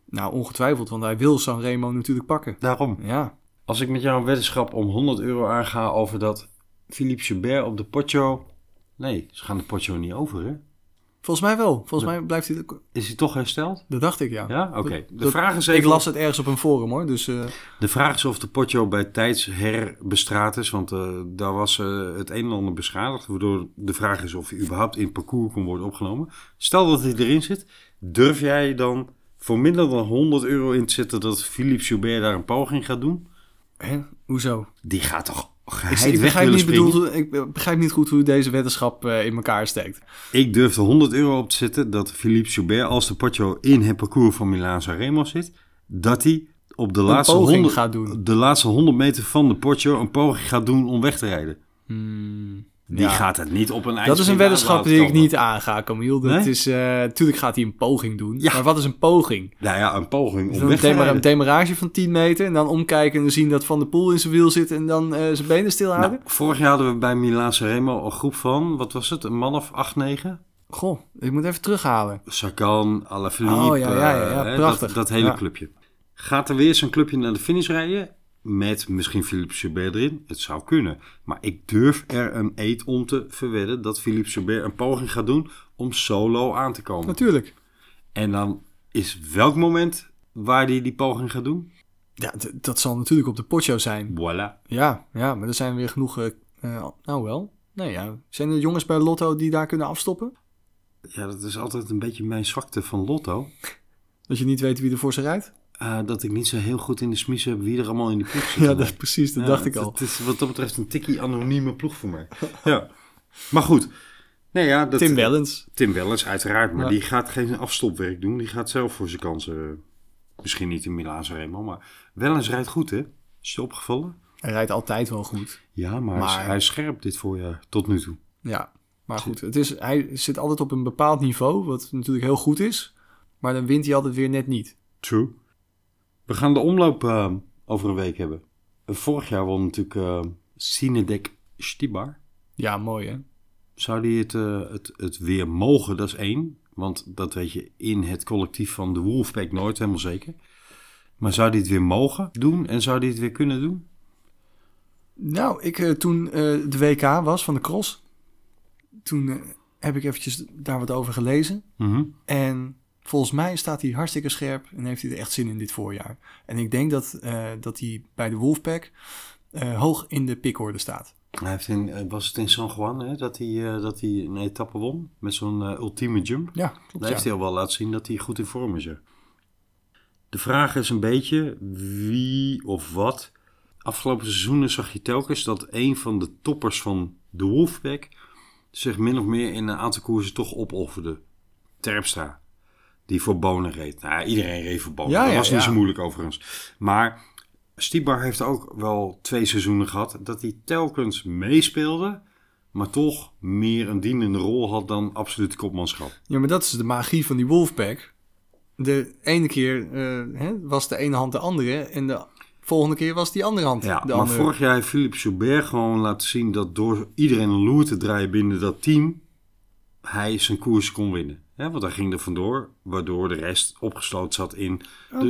Nou, ongetwijfeld, want hij wil Sanremo natuurlijk pakken. Daarom. Ja, Als ik met jou een weddenschap om 100 euro aanga over dat Philippe Gilbert op de Poggio... Nee, ze gaan de Poggio niet over, hè? volgens mij wel. Volgens mij blijft hij... Is hij toch hersteld? Dat dacht ik, ja. Ja? Oké. De, Dat- vraag is Ik las het ergens op een forum, hoor. Dus eh, De vraag is of de Poggio bij tijds herbestraat is, want eh, daar was eh, het een en ander beschadigd. Waardoor de vraag is of hij überhaupt in het parcours kon worden opgenomen. Stel dat hij erin zit, durf jij dan voor minder dan 100 euro in te zetten dat Philippe Joubert daar een poging gaat doen? Hè? hoezo? Die gaat toch geheid ik, weg begrijp niet bedoeld, ik begrijp niet goed hoe deze weddenschap eh, in elkaar steekt. Ik durf er 100 euro op te zetten dat Philippe Joubert, als de Poggio in het parcours van Milaan Sanremo zit, dat hij op de laatste, poging 100, gaat doen. de laatste 100 meter van de Poggio een poging gaat doen om weg te rijden. Die ja. gaat het niet op een Dat is een weddenschap die ik niet aanga, Camille. Dat Nee? is, eh tuurlijk gaat hij een poging doen. Ja. Maar wat is een poging? Nou ja, een poging om te een, een demarage van 10 meter en dan omkijken en zien dat Van der Poel in zijn wiel zit en dan eh, zijn benen stilhouden. Nou, vorig jaar hadden we bij Milaan Remo een groep van, wat was het, een man of 8, 9? Goh, ik moet even terughalen. Sagan, Alaphilippe. Oh, ja, ja, ja, ja, eh, prachtig. Dat, dat hele clubje. Gaat er weer zo'n clubje naar de finish rijden? Met misschien Philippe Joubert erin? Het zou kunnen. Maar ik durf er een eet om te verwedden dat Philippe Joubert een poging gaat doen om solo aan te komen. Natuurlijk. En dan is welk moment waar hij die poging gaat doen? Ja, dat zal natuurlijk op de potjo zijn. Voilà. Ja, ja, maar er zijn weer genoeg... eh, eh, nou wel. Nee, ja. Zijn er jongens bij Lotto die daar kunnen afstoppen? Ja, dat is altijd een beetje mijn zwakte van Lotto. Dat je niet weet wie er voor ze rijdt? Eh, dat ik niet zo heel goed in de smies heb wie er allemaal in de ploeg zit. Ja, dat, precies. Dat Ja, dacht ik al. Het is wat dat betreft een tikkie anonieme ploeg voor mij. ja. Maar goed. Nee, ja, dat, Tim Wellens. Tim Wellens, uiteraard. Maar Ja. die gaat geen afstopwerk doen. Die gaat zelf voor zijn kansen. Misschien niet in Milaan Remo, maar Wellens rijdt goed, hè? Is je opgevallen? Hij rijdt altijd wel goed. Ja, maar, Maar- hij is scherp dit voorjaar, tot nu toe. Ja, maar goed. Het is, hij zit altijd op een bepaald niveau, wat natuurlijk heel goed is. Maar dan wint hij altijd weer net niet. True. We gaan de omloop eh, over een week hebben. Eh, Vorig jaar won natuurlijk eh Sinedek Stibar. Ja, mooi hè? Zou die het, het, het weer mogen? Dat is één. Want dat weet je in het collectief van de Wolfpack nooit helemaal zeker. Maar zou die het weer mogen doen? En zou die het weer kunnen doen? Nou, ik, toen de WK was van de cross, toen heb ik eventjes daar wat over gelezen. Mhm. En volgens mij staat hij hartstikke scherp en heeft hij er echt zin in dit voorjaar. En ik denk dat, eh, dat hij bij de Wolfpack eh, hoog in de pickorde staat. Hij heeft in, eh, was het in San Juan hè, dat, hij, dat hij een etappe won? Met zo'n ultieme jump? Ja, klopt. Daar Ja. heeft hij al wel laten zien dat hij goed in vorm is. De vraag is een beetje wie of wat. Afgelopen seizoenen zag je telkens dat een van de toppers van de Wolfpack zich min of meer in een aantal koersen toch opofferde. Terpstra, die voor Bonen reed. Nou, iedereen reed voor Bonen. Ja, dat was niet zo moeilijk overigens. Maar Stibar heeft ook wel twee seizoenen gehad dat hij telkens meespeelde, maar toch meer een dienende rol had dan absoluut kopmanschap. Ja, maar dat is de magie van die Wolfpack. De ene keer eh, hè, was de ene hand de andere en de volgende keer was die andere hand Ja, de maar andere. vorig jaar heeft Philippe Joubert gewoon laten zien dat door iedereen een loer te draaien binnen dat team, hij zijn koers kon winnen. Ja, want hij ging er vandoor, waardoor de rest opgesloten zat in de,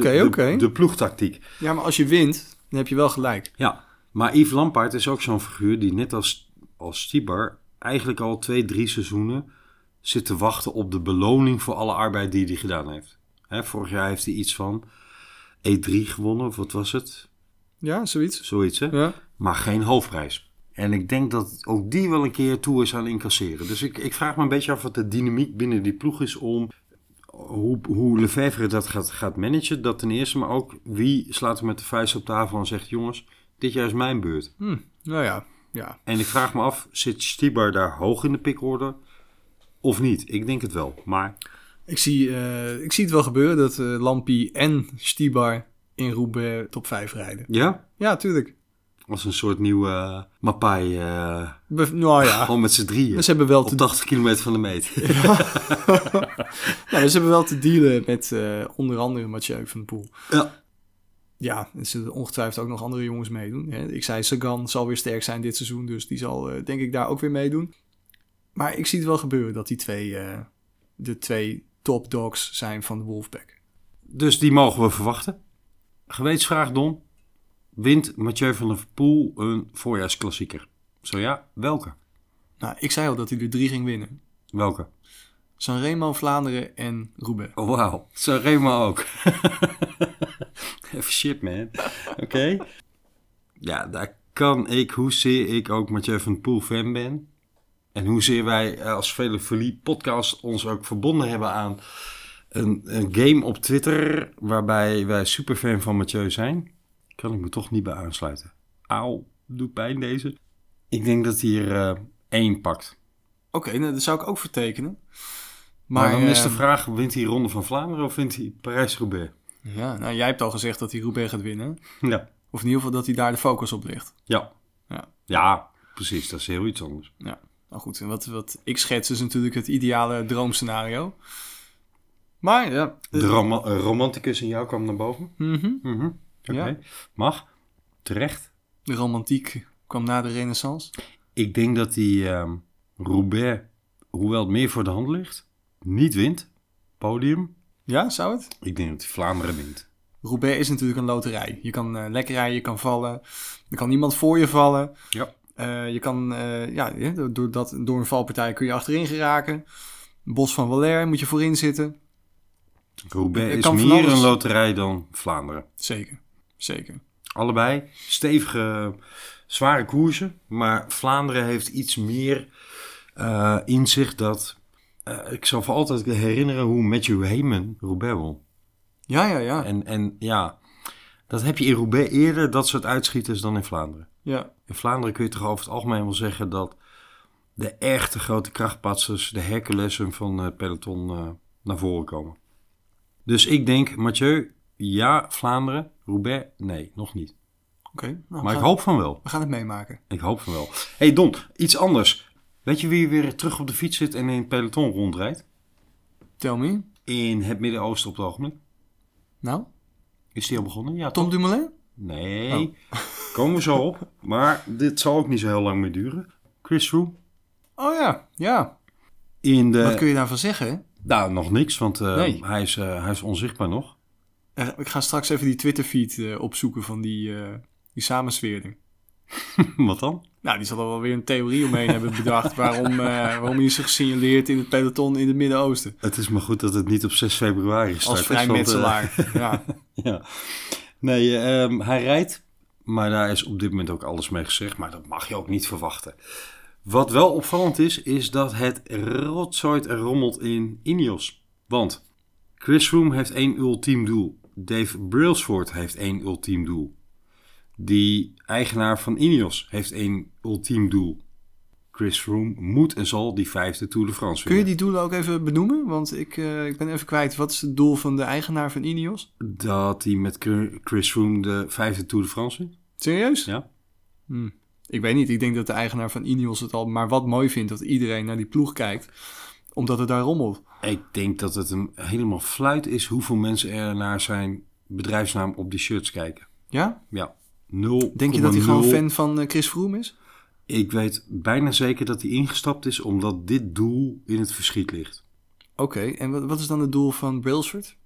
de- ploegtactiek. Ja, maar als je wint, dan heb je wel gelijk. Ja, maar Yves Lampaard is ook zo'n figuur die net als, als Stibar eigenlijk al twee, drie seizoenen zit te wachten op de beloning voor alle arbeid die hij gedaan heeft. Hè, vorig jaar heeft hij iets van E3 gewonnen, of wat was het? Ja, zoiets. Zoiets, hè? Ja. maar geen hoofdprijs. En ik denk dat ook die wel een keer toe is aan incasseren. Dus ik, ik vraag me een beetje af wat de dynamiek binnen die ploeg is om hoe, hoe Lefevre dat gaat, gaat managen. Dat ten eerste, maar ook wie slaat er met de vuist op tafel en zegt: jongens, dit jaar is mijn beurt. Hm, nou ja, ja. En ik vraag me af, zit Stibar daar hoog in de pickorde of niet? Ik denk het wel, maar Ik zie, eh, ik zie het wel gebeuren dat eh Lampie en Stibar in Roubaix top 5 rijden. ja, Ja, tuurlijk. Als een soort nieuwe uh, Mapai, uh, Be- nou ja, gewoon met z'n drieën. ze hebben wel op te, 80 kilometer van de meet. nou, ze hebben wel te dealen met eh, onder andere Mathieu van der Poel. ja. Ja, er zullen ongetwijfeld ook nog andere jongens meedoen. hè. Ik zei, Sagan zal weer sterk zijn dit seizoen, dus die zal eh, denk ik daar ook weer meedoen. Maar ik zie het wel gebeuren dat die twee, eh, de twee top dogs zijn van de Wolfpack. Dus die mogen we verwachten. Gewetensvraag, Don. Wint Mathieu van der Poel een voorjaarsklassieker? Zo ja, welke? Nou, ik zei al dat hij er drie ging winnen. Welke? Sanremo, Vlaanderen en Roubaix. Oh, wauw. Zo Remo ook. Even shit, man. Oké. Ja, daar kan ik, hoezeer ik ook Mathieu van der Poel fan ben. En hoezeer wij als Vele Verlie podcast ons ook verbonden hebben aan een, een game op Twitter. Waarbij wij superfan van Mathieu zijn. Kan ik me toch niet bij aansluiten. Auw, doet pijn deze. Ik denk dat hij er eh, één pakt. Oké, nou, dat zou ik ook vertekenen. Maar, Maar, dan is de eh, vraag, wint hij Ronde van Vlaanderen of wint hij Parijs-Roubaix? Ja, nou, jij hebt al gezegd dat hij Roubaix gaat winnen. Ja. Of in ieder geval dat hij daar de focus op ligt. Ja. Ja. Ja, precies. Dat is heel iets anders. Ja, nou goed. En wat, wat ik schets is natuurlijk het ideale droomscenario. Maar ja. De eh, romanticus in jou kwam naar boven. Mhm. Mhm. Oké. Ja. Mag. Terecht. De romantiek kwam na de renaissance. Ik denk dat die ehm Roubaix, hoewel het meer voor de hand ligt, niet wint. Podium. Ja, zou het? Ik denk dat Vlaanderen wint. Roubaix is natuurlijk een loterij. Je kan eh, lekker rijden, je kan vallen. Er kan niemand voor je vallen. Ja. Eh, je kan, eh, ja, door, dat, door een valpartij kun je achterin geraken. Bos van Valère moet je voorin zitten. Roubaix is meer een loterij dan Vlaanderen. Zeker, zeker. Allebei stevige, zware koersen. Maar Vlaanderen heeft iets meer eh, in zich dat... eh, ik zal voor altijd herinneren hoe Matthew Heyman Roubaix won. Ja, ja, ja. En, en ja, dat heb je in Roubaix eerder, dat soort uitschieters, dan in Vlaanderen. ja. In Vlaanderen kun je toch over het algemeen wel zeggen dat de echte grote krachtpatsers, de Herculessen van het peloton, eh, naar voren komen. Dus ik denk, Mathieu, ja, Vlaanderen, Roubaix, nee, nog niet. Oké, nou, Maar ik hoop van wel. We gaan het meemaken. Ik hoop van wel. hey Don, iets anders. Weet je wie weer terug op de fiets zit en in het peloton rondrijdt? Tell me. In het Midden-Oosten op het ogenblik. Nou, Is die al begonnen? Ja, Tom toch? Dumoulin? Nee, komen we zo op. Maar dit zal ook niet zo heel lang meer duren. Chris Froome. Oh ja, ja. In de... Wat kun je daarvan zeggen? Nou, nog niks, want eh, Nee. hij, is, eh, hij is onzichtbaar nog. Eh, Ik ga straks even die Twitter-feed eh, opzoeken van die, eh die samensweerder. Wat dan? Nou, die zal er wel weer een theorie omheen hebben bedacht waarom, eh, waarom hij is gesignaleerd in het peloton in het Midden-Oosten. Het is maar goed dat het niet op 6 februari start. Als vrijmetselaar. ja. ja. Nee, ehm, hij rijdt, maar daar is op dit moment ook alles mee gezegd. Maar dat mag je ook niet verwachten. Wat wel opvallend is, is dat het rotzooit rommelt in Ineos. Want Chris Froome heeft één ultiem doel. Dave Brailsford heeft één ultiem doel. Die eigenaar van Ineos heeft één ultiem doel. Chris Froome moet en zal die vijfde Tour de France Kun je winnen. die doelen ook even benoemen? Want ik, eh, ik ben even kwijt. Wat is het doel van de eigenaar van Ineos? Dat hij met Chris Froome de vijfde Tour de France wint. Serieus? Ja. Hm. Ik weet niet. Ik denk dat de eigenaar van Ineos het al maar wat mooi vindt dat iedereen naar die ploeg kijkt. Omdat het daar rommelt. Ik denk dat het hem helemaal fluit is hoeveel mensen er naar zijn bedrijfsnaam op die shirts kijken. Ja? Ja, 0. Denk je dat hij gewoon fan van eh, Chris Froome is? Ik weet bijna zeker dat hij ingestapt is omdat dit doel in het verschiet ligt. Oké. En wat, wat is dan het doel van Brailsford?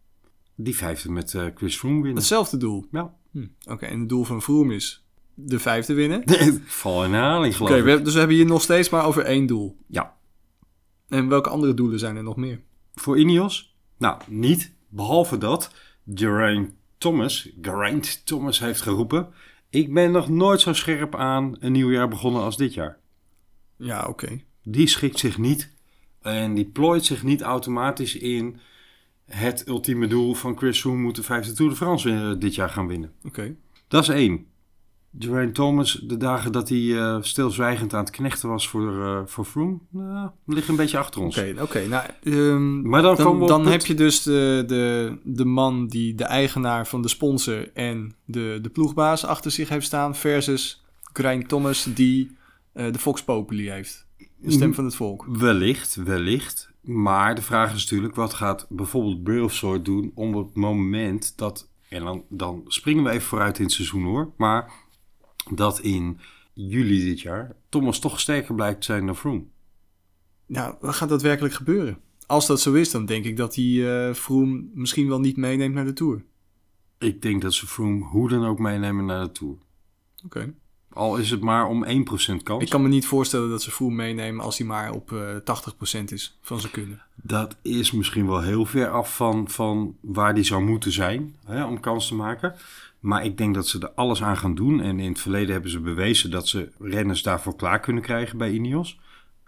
Die vijfde met eh, Chris Froome winnen. Hetzelfde doel. Ja. Hm. Oké. En het doel van Froome is de vijfde winnen. Val in geloof Oké, dus we hebben hier nog steeds maar over één doel. Ja. En welke andere doelen zijn er nog meer? Voor Ineos? Nou, niet. Behalve dat Geraint Thomas, Geraint Thomas heeft geroepen... Ik ben nog nooit zo scherp aan een nieuw jaar begonnen als dit jaar. Ja, oké. die schikt zich niet en die plooit zich niet automatisch in het ultieme doel van Chris Froome moet de vijfde Tour de France eh, dit jaar gaan winnen. Oké. Dat is één. Geraint Thomas, de dagen dat hij eh, stilzwijgend aan het knechten was voor, eh voor Froome, nou, liggen een beetje achter ons. Oké, oké. Nou, ehm, Maar dan, dan, heb je dus de, de, de man die de eigenaar van de sponsor en de, de ploegbaas achter zich heeft staan... versus Grijn Thomas die eh, de Fox Populi heeft. De stem van het volk. Wellicht, wellicht. Maar de vraag is natuurlijk, wat gaat bijvoorbeeld Brailsford doen om op het moment dat... En dan, dan springen we even vooruit in het seizoen hoor. Maar dat in juli dit jaar Thomas toch sterker blijkt te zijn dan Froome. Nou, wat gaat daadwerkelijk gebeuren? Als dat zo is, dan denk ik dat hij eh Froome misschien wel niet meeneemt naar de Tour. Ik denk dat ze Froome hoe dan ook meenemen naar de Tour. Oké. Al is het maar om 1% kans. Ik kan me niet voorstellen dat ze Froome meenemen als hij maar op eh 80% is van zijn kunnen. Dat is misschien wel heel ver af van, van waar die zou moeten zijn hè, om kans te maken. Maar ik denk dat ze er alles aan gaan doen. En in het verleden hebben ze bewezen dat ze renners daarvoor klaar kunnen krijgen bij Ineos.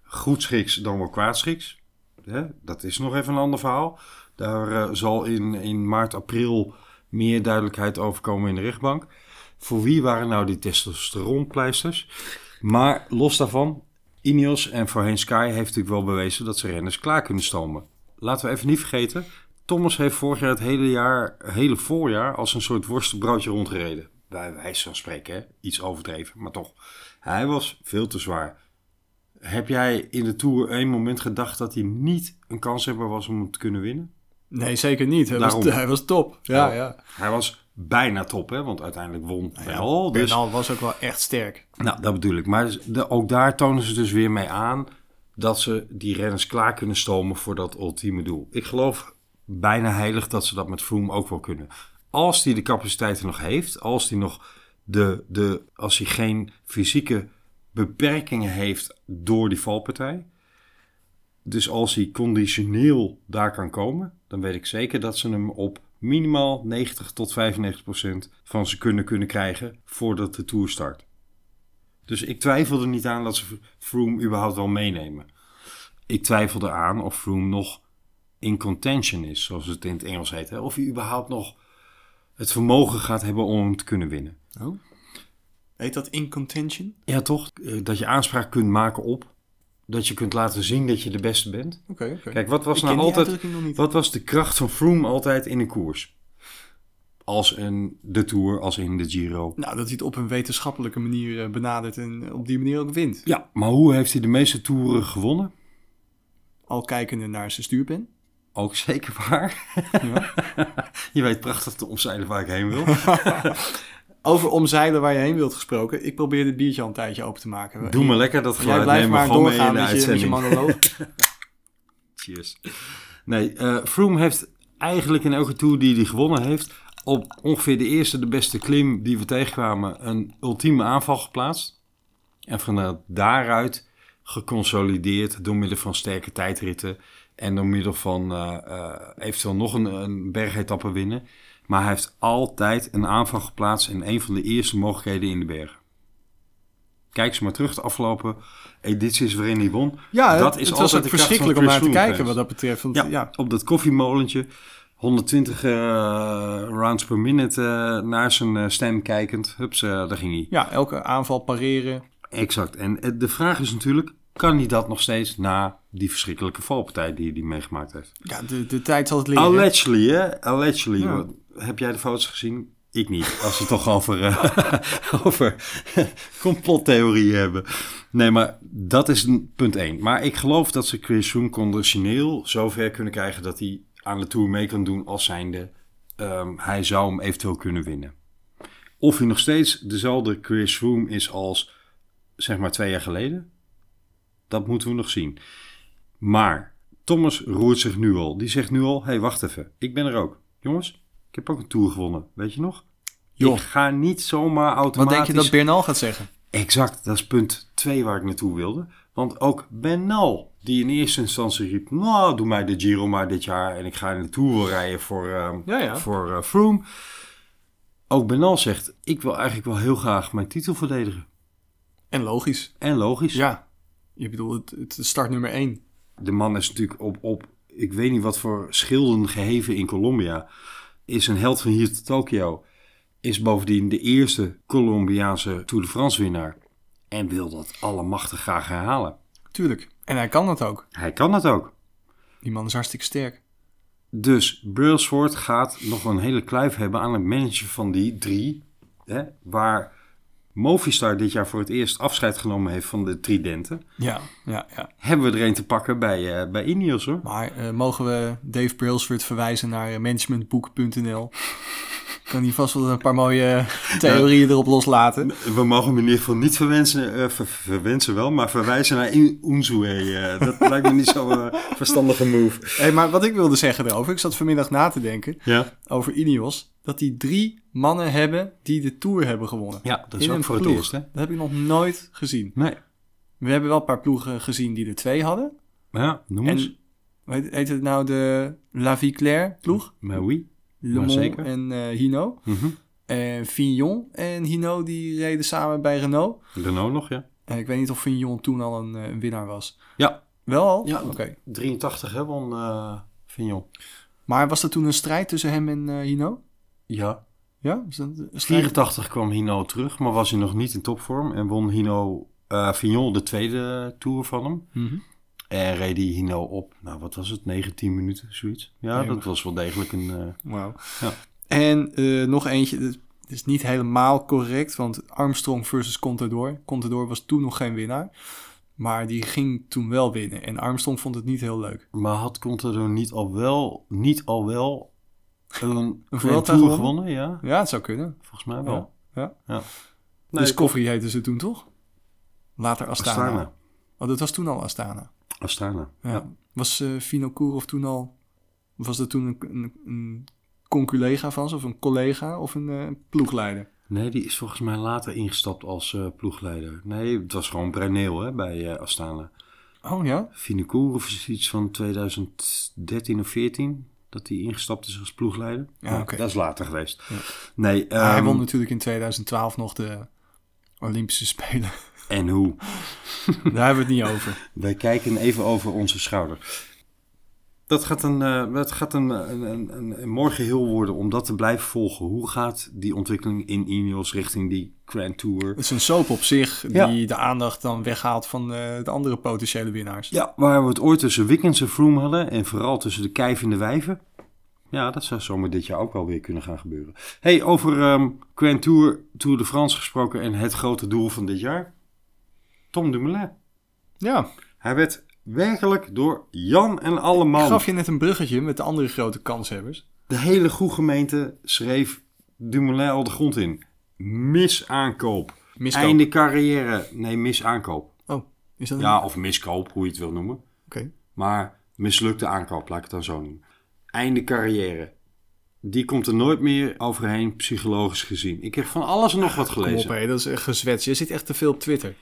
Goed schiks dan wel kwaad schiks. Hè, dat is nog even een ander verhaal. Daar eh, zal in, in maart, april meer duidelijkheid over komen in de rechtbank. Voor wie waren nou die testosteronpleisters? Maar los daarvan, Ineos en voorheen Sky heeft natuurlijk wel bewezen dat ze renners klaar kunnen stomen. Laten we even niet vergeten, Thomas heeft vorig jaar het hele jaar, hele voorjaar als een soort worstenbroodje rondgereden. Bij wijze van spreken, hè? iets overdreven, maar toch. Hij was veel te zwaar. Heb jij in de Tour één moment gedacht dat hij niet een kanshebber was om hem te kunnen winnen? Nee, zeker niet. Hij, was, hij was top. Ja, Ja. ja. Hij was bijna top, hè? want uiteindelijk won wel. Dus, Bernal was ook wel echt sterk. nou, dat bedoel ik. Maar dus de, ook daar tonen ze dus weer mee aan dat ze die renners klaar kunnen stomen voor dat ultieme doel. Ik geloof bijna heilig dat ze dat met Froome ook wel kunnen. Als hij de capaciteiten nog heeft, als hij nog de, de als hij geen fysieke beperkingen heeft door die valpartij. Dus als hij conditioneel daar kan komen, dan weet ik zeker dat ze hem op minimaal 90 tot 95 procent van ze kunnen kunnen krijgen voordat de Tour start. Dus ik twijfel er niet aan dat ze Froome überhaupt wel meenemen. Ik twijfel eraan of Froome nog in contention is, zoals het in het Engels heet. Hè? Of hij überhaupt nog het vermogen gaat hebben om hem te kunnen winnen. Oh. Heet dat in contention? Ja, toch? Eh, Dat je aanspraak kunt maken op. Dat je kunt laten zien dat je de beste bent. Oké. Kijk, wat was Ik nou altijd. Wat was de kracht van Froome altijd in een koers? Als in de Tour, als in de Giro. Nou, dat hij het op een wetenschappelijke manier eh, benadert en op die manier ook wint. Ja, maar hoe heeft hij de meeste toeren gewonnen? Al kijkende naar zijn stuurpen. Ook zeker waar. Ja. je weet prachtig te omzeilen waar ik heen wil. Over omzeilen waar je heen wilt gesproken. Ik probeer dit biertje al een tijdje open te maken. Doe maar lekker dat Jij geluid blijft nemen we maar gewoon mee in doorgaan de met je, met je uitzending. monoloog. Cheers. Nee, eh Froome heeft eigenlijk in elke Tour die hij gewonnen heeft... op ongeveer de eerste, de beste klim die we tegenkwamen... een ultieme aanval geplaatst. En vanuit daaruit geconsolideerd door middel van sterke tijdritten... en door middel van eh, eh, eventueel nog een, een bergetappe winnen. Maar hij heeft altijd een aanval geplaatst... in een van de eerste mogelijkheden in de bergen. Kijk eens maar terug de afgelopen edities waarin hij won. Ja, dat het is was ook de kracht verschrikkelijk om naar te kijken fans. wat dat betreft. Want, Ja, ja. op dat koffiemolentje. 120 eh, rounds per minute eh, naar zijn eh, stem kijkend. Hups, daar ging hij. ja, elke aanval pareren. Exact. En de vraag is natuurlijk, kan hij dat nog steeds na die verschrikkelijke valpartij die hij meegemaakt heeft? Ja, de, de tijd zal het leren. Allegedly, hè? Allegedly. Ja. Heb jij de foto's gezien? Ik niet. Als we het toch over, eh, over complottheorieën hebben. Nee, maar dat is punt één. Maar ik geloof dat ze Chris Froome conditioneel zover kunnen krijgen dat hij aan de Tour mee kan doen als zijnde. ehm, hij zou hem eventueel kunnen winnen. Of hij nog steeds dezelfde Chris Froome is als zeg maar twee jaar geleden. Dat moeten we nog zien. Maar Thomas roert zich nu al. Die zegt nu al, hey, wacht even, ik ben er ook. Jongens, ik heb ook een Tour gewonnen, weet je nog? Joh. Ik ga niet zomaar Wat automatisch... denk je dat Bernal gaat zeggen? Exact, dat is punt 2 waar ik naartoe wilde. Want ook Bernal, die in eerste instantie riep... Nou, doe mij de Giro maar dit jaar en ik ga in de Tour rijden voor, Ja, ja. voor eh, Froome. Ook Bernal zegt, ik wil eigenlijk wel heel graag mijn titel verdedigen. En logisch. En logisch. Ja. Je bedoelt het, het start nummer 1. de man is natuurlijk op, op, ik weet niet wat voor schilden geheven in Colombia. Is een held van hier tot Tokio. Is bovendien de eerste Colombiaanse Tour de France winnaar. En wil dat allemachtig graag herhalen. Tuurlijk. En hij kan dat ook. Hij kan dat ook. Die man is hartstikke sterk. Dus Brailsford gaat nog een hele kluif hebben aan het managen van die drie. Hè, waar Movistar dit jaar voor het eerst afscheid genomen heeft van de tridenten. Ja, ja, ja. Hebben we er een te pakken bij, eh bij Ineos hoor. Maar eh, mogen we Dave Brailsford verwijzen naar eh, managementboek.nl? Kan hij vast wel een paar mooie theorieën erop loslaten. We mogen hem in ieder geval niet verwensen, eh, ver- verwensen wel, maar verwijzen naar Unzue. eh, dat lijkt me niet zo'n eh, verstandige move. Hey, maar wat ik wilde zeggen erover, ik zat vanmiddag na te denken Ja, over Ineos, dat die drie mannen hebben die de Tour hebben gewonnen. ja dat is In ook voor het eerst, hè? Dat heb ik nog nooit gezien. Nee, We hebben wel een paar ploegen gezien die er twee hadden. maar ja, noem eens. En heet, heet het nou de La Vie Claire ploeg? Maar oui. Le Maar Mans zeker. en eh Hino. Mhm. En Fignon en Hino die reden samen bij Renault. Renault nog, ja. En ik weet niet of Fignon toen al een, eh, een winnaar was. Ja, Wel al? Ja. Oké. 83 hè, won eh Vignon. Maar was er toen een strijd tussen hem en eh, Hino? Ja. Ja? Was dat een strijd? 84 kwam Hino terug, maar was hij nog niet in topvorm. En won Hino eh Vignon de tweede Tour van hem. Mhm. En reed die Hino op, nou wat was het, 19 minuten, zoiets. Ja, Nee, dat was wel degelijk een... eh, Wauw. Ja. En eh, nog eentje, dit is niet helemaal correct, want Armstrong versus Contador. Contador was toen nog geen winnaar, maar die ging toen wel winnen. En Armstrong vond het niet heel leuk. Maar had Contador niet al wel, niet al wel een, een Tour gewonnen? gewonnen? Ja, Ja, het zou kunnen. volgens mij wel. Ja. Ja. Discovery heette ze toen toch? Later Astana. Astana. Oh, dat was toen al Astana. Astana. Ja. Was Vino Kourov toen al... Was dat toen een, een, een conculega van ze? Of een collega? Of een eh, ploegleider? Nee, die is volgens mij later ingestapt als eh, ploegleider. Nee, het was gewoon Bruneel hè, bij Astana. Oh ja? Finecour is iets van 2013 of 14 dat hij ingestapt is als ploegleider. Ja, oké. Dat is later geweest. Nee, Maar hij ehm, won natuurlijk in 2012 nog de Olympische Spelen. En hoe? Daar hebben we het niet over. Wij kijken even over onze schouder. Dat gaat een, eh, dat gaat een, een, een, mooi geheel worden om dat te blijven volgen. Hoe gaat die ontwikkeling in Ineos richting die Grand Tour? Het is een soap op zich die Ja. de aandacht dan weghaalt van eh, de andere potentiële winnaars. Ja, waar we het ooit tussen Wiggins en Froome hadden en vooral tussen de kijf en de wijven. Ja, dat zou zomaar dit jaar ook wel weer kunnen gaan gebeuren. hey, over ehm Grand Tour, Tour de France gesproken en het grote doel van dit jaar. Tom Dumoulin. Ja, Hij werd werkelijk door Jan en alle ik man. gaf je net een bruggetje met de andere grote kanshebbers. De hele goede gemeente schreef Dumoulin al de grond in. Misaankoop. Miskoop. Einde carrière. Nee, misaankoop. Oh, is dat een- Ja, of miskoop, hoe je het wil noemen. Oké. Maar mislukte aankoop, laat ik het dan zo noemen. Einde carrière. Die komt er nooit meer overheen, psychologisch gezien. Ik heb van alles en nog wat Kom op, gelezen. hé, dat is echt gezwets. Je zit echt te veel op Twitter.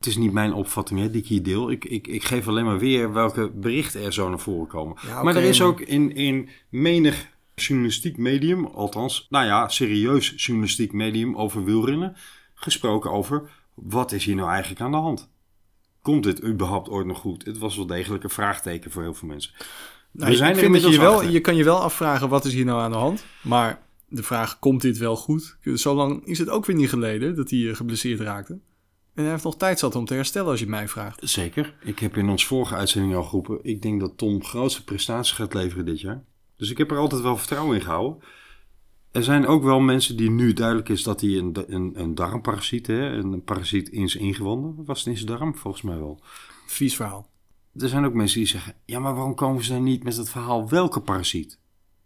Het is niet mijn opvatting hè, die ik hier deel. Ik, ik, ik geef alleen maar weer welke berichten er zo naar voren komen. Ja, maar er is ook in, in menig journalistiek medium, althans, nou ja, serieus journalistiek medium over wielrennen, gesproken over wat is hier nou eigenlijk aan de hand? Komt dit überhaupt ooit nog goed? Het was wel degelijk een vraagteken voor heel veel mensen. Nou, We zijn ik vind dat je, wel, je kan je wel afvragen, wat is hier nou aan de hand? Maar de vraag, komt dit wel goed? Zo lang is het ook weer niet geleden dat hij eh, geblesseerd raakte. En hij heeft nog tijd zat om te herstellen als je mij vraagt. Zeker. Ik heb in ons vorige uitzending al geroepen. Ik denk dat Tom grootste prestaties gaat leveren dit jaar. Dus ik heb er altijd wel vertrouwen in gehouden. Er zijn ook wel mensen die nu duidelijk is dat hij een, een, een darmparasiet, hè, een parasiet in zijn ingewanden, was het in zijn darm? Volgens mij wel. Vies verhaal. Er zijn ook mensen die zeggen, ja maar waarom komen ze dan niet met het verhaal welke parasiet?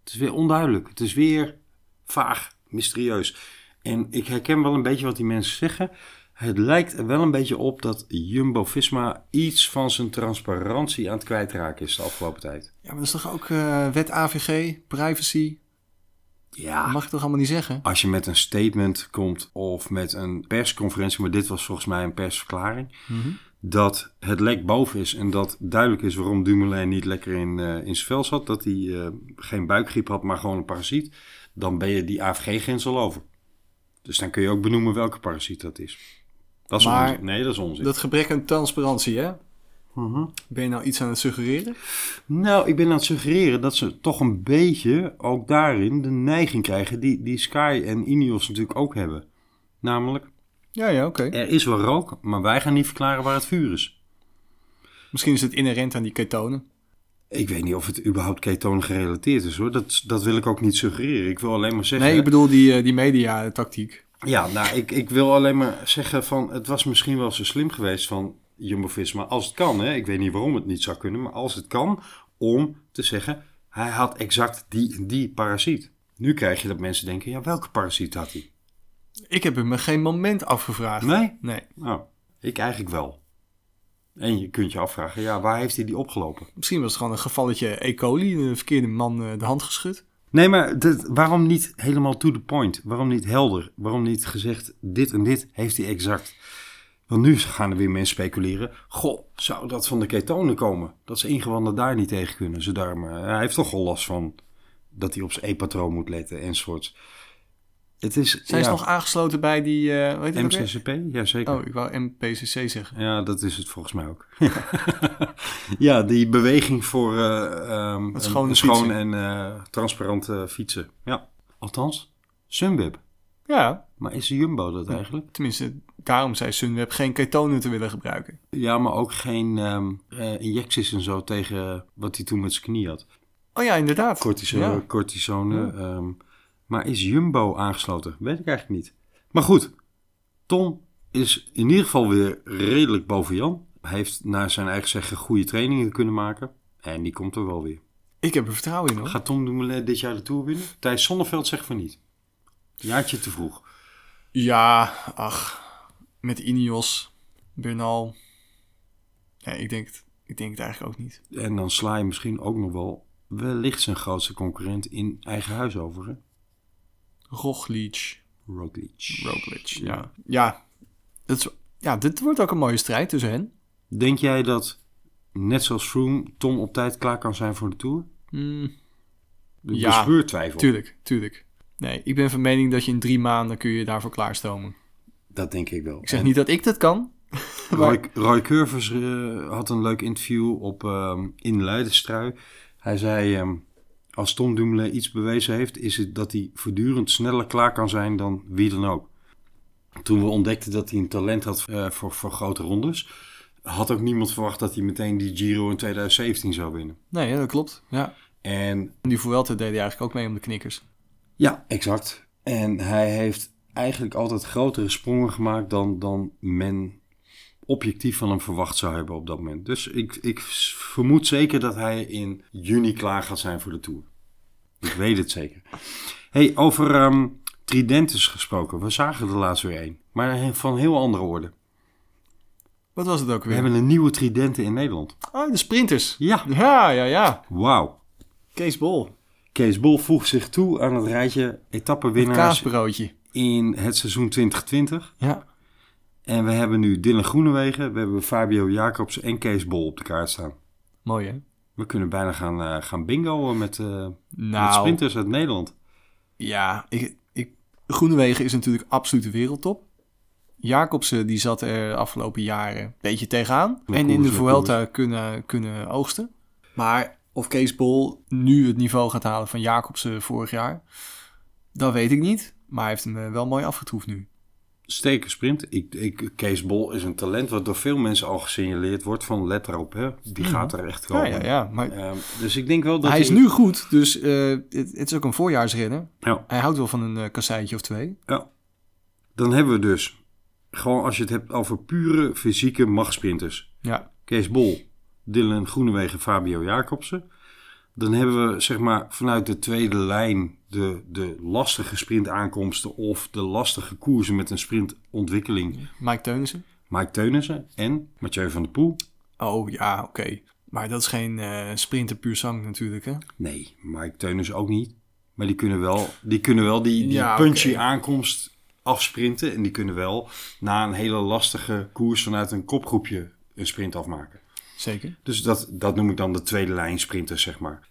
Het is weer onduidelijk. Het is weer vaag, mysterieus. En ik herken wel een beetje wat die mensen zeggen. Het lijkt er wel een beetje op dat Jumbo-Visma iets van zijn transparantie aan het kwijtraken is de afgelopen tijd. Ja, maar dat is toch ook eh, wet AVG, privacy? Ja. Dat mag je toch allemaal niet zeggen? Als je met een statement komt of met een persconferentie, maar dit was volgens mij een persverklaring, dat het lek boven is en dat duidelijk is waarom Dumoulin niet lekker in, eh, in zijn vel zat, dat hij eh, geen buikgriep had, maar gewoon een parasiet, dan ben je die AVG-grens al over. Dus dan kun je ook benoemen welke parasiet dat is. Dat is Maar onzin. Nee, dat is onzin. Dat gebrek aan transparantie, hè? Mhm. Ben je nou iets aan het suggereren? Nou, ik ben aan het suggereren dat ze toch een beetje ook daarin de neiging krijgen die, die Sky en Ineos natuurlijk ook hebben. Namelijk, Ja, ja, oké. Er is wel rook, maar wij gaan niet verklaren waar het vuur is. Misschien is het inherent aan die ketonen. Ik weet niet of het überhaupt ketonen gerelateerd is hoor. Dat, dat wil ik ook niet suggereren. Ik wil alleen maar zeggen. Nee, ik bedoel die, eh, die media-tactiek. Ja, nou, ik, ik wil alleen maar zeggen van. Het was misschien wel zo slim geweest van Jumbo Visma. Als het kan, hè. Ik weet niet waarom het niet zou kunnen. Maar als het kan, om te zeggen. Hij had exact die en die parasiet. Nu krijg je dat mensen denken. Ja, welke parasiet had hij? Ik heb hem geen moment afgevraagd. Nee? Nee. Nou, ik eigenlijk wel. En je kunt je afvragen. Ja, waar heeft hij die opgelopen? Misschien was het gewoon een gevalletje E. coli, de verkeerde man eh, de hand geschud. Nee, maar waarom niet helemaal to the point? Waarom niet helder? Waarom niet gezegd, dit en dit heeft hij exact? Want nu gaan er weer mensen speculeren. Goh, zou dat van de ketonen komen? Dat ze ingewanden daar niet tegen kunnen. Ze darmen. Hij heeft toch al last van dat hij op zijn E-patroon moet letten enzovoorts. Het is... Zijn ja, ze nog aangesloten bij die, eh dat weer? MCCP? Jazeker. Oh, ik wou MPCC zeggen. Ja, dat is het volgens mij ook. ja, die beweging voor eh, een- schone een schoon fietsen. en eh transparant eh, fietsen. Ja, althans, Sunweb. Ja, Maar is Jumbo dat eigenlijk? tenminste, daarom zei Sunweb geen ketonen te willen gebruiken. Ja, maar ook geen ehm, eh, injecties en zo tegen wat hij toen met zijn knie had. Oh ja, inderdaad. Cortiso Ja. Cortisone. ehm, maar is Jumbo aangesloten? Weet ik eigenlijk niet. Maar goed, Tom is in ieder geval weer redelijk boven Jan. Hij heeft naar zijn eigen zeggen goede trainingen kunnen maken. En die komt er wel weer. Ik heb er vertrouwen in hoor. Gaat Tom Dumoulin dit jaar de Tour winnen? Thijs Zonneveld zegt van niet. Jaartje te vroeg. Ja, ach, met Ineos, Bernal. Ja, ik denk, het, ik denk het eigenlijk ook niet. En dan sla je misschien ook nog wel wellicht zijn grootste concurrent in eigen huis over. Hè? Roglic, Roglic. Roglic, ja. Ja, het ja, dit wordt ook een mooie strijd tussen hen. Denk jij dat, net zoals Froome, Tom op tijd klaar kan zijn voor de Tour? Ja, bespeurt twijfel. tuurlijk, tuurlijk. Nee, ik ben van mening dat je in drie maanden kun je daarvoor klaarstomen. Dat denk ik wel. Ik zeg niet dat ik dat kan. Roy, Roy Curvers eh, had een leuk interview op ehm, In Leidenstrui. Hij zei, ehm, als Tom Dumoulin iets bewezen heeft, is het dat hij voortdurend sneller klaar kan zijn dan wie dan ook. Toen we ontdekten dat hij een talent had eh, voor, voor grote rondes, had ook niemand verwacht dat hij meteen die Giro in 2017 zou winnen. Nee, dat klopt. Ja. En Die Vuelta deed hij eigenlijk ook mee om de knikkers. Ja, exact. En hij heeft eigenlijk altijd grotere sprongen gemaakt dan, dan men objectief van hem verwacht zou hebben op dat moment. Dus ik, ik vermoed zeker dat hij in juni klaar gaat zijn voor de Tour. Ik weet het zeker. hey, over ehm tridentes gesproken. We zagen er laatst weer één. Maar van heel andere orde. Wat was het ook We weer? hebben een nieuwe tridente in Nederland. Oh, de sprinters. Ja, Ja, ja, ja. wauw. Kees Bol. Kees Bol voegt zich toe aan het rijtje Het etappenwinnaars kaasbroodje. in het seizoen 2020. Ja. En we hebben nu Dylan Groenewegen, we hebben Fabio Jacobs en Kees Bol op de kaart staan. Mooi, hè? We kunnen bijna gaan, eh, gaan bingoen met, eh, met Nou, sprinters uit Nederland. ja. Ik, ik, Groenewegen is natuurlijk absolute wereldtop. Jacobsen die zat er afgelopen jaren een beetje tegenaan. En in de Vuelta kunnen, kunnen oogsten. Maar of Kees Bol nu het niveau gaat halen van Jacobsen vorig jaar, dat weet ik niet. Maar hij heeft hem eh, wel mooi afgetroefd nu. Steken sprint. Ik, ik, Kees Bol is een talent wat door veel mensen al gesignaleerd wordt van let erop. Hè. Die gaat er echt. Ja, komen. ja, ja. Maar Ehm, dus ik denk wel dat hij is nu goed, dus eh, het, het is ook een voorjaarsrenner. Ja, Hij houdt wel van een uh, kasseitje of twee. ja. Dan hebben we dus, gewoon als je het hebt over pure fysieke machtsprinters. Ja, Kees Bol, Dylan Groenewegen, Fabio Jacobsen. Dan hebben we zeg maar vanuit de tweede lijn de, de lastige sprintaankomsten of de lastige koersen met een sprintontwikkeling. Mike Teunissen. Mike Teunissen en Mathieu van der Poel. Oh ja, oké. Maar dat is geen eh, sprinter puur zang natuurlijk, hè? Nee, Mike Teunissen ook niet. Maar die kunnen wel die, kunnen wel die, die Ja, punchy aankomst afsprinten. En die kunnen wel na een hele lastige koers vanuit een kopgroepje een sprint afmaken. Zeker. Dus dat, dat noem ik dan de tweede lijn sprinters, zeg maar.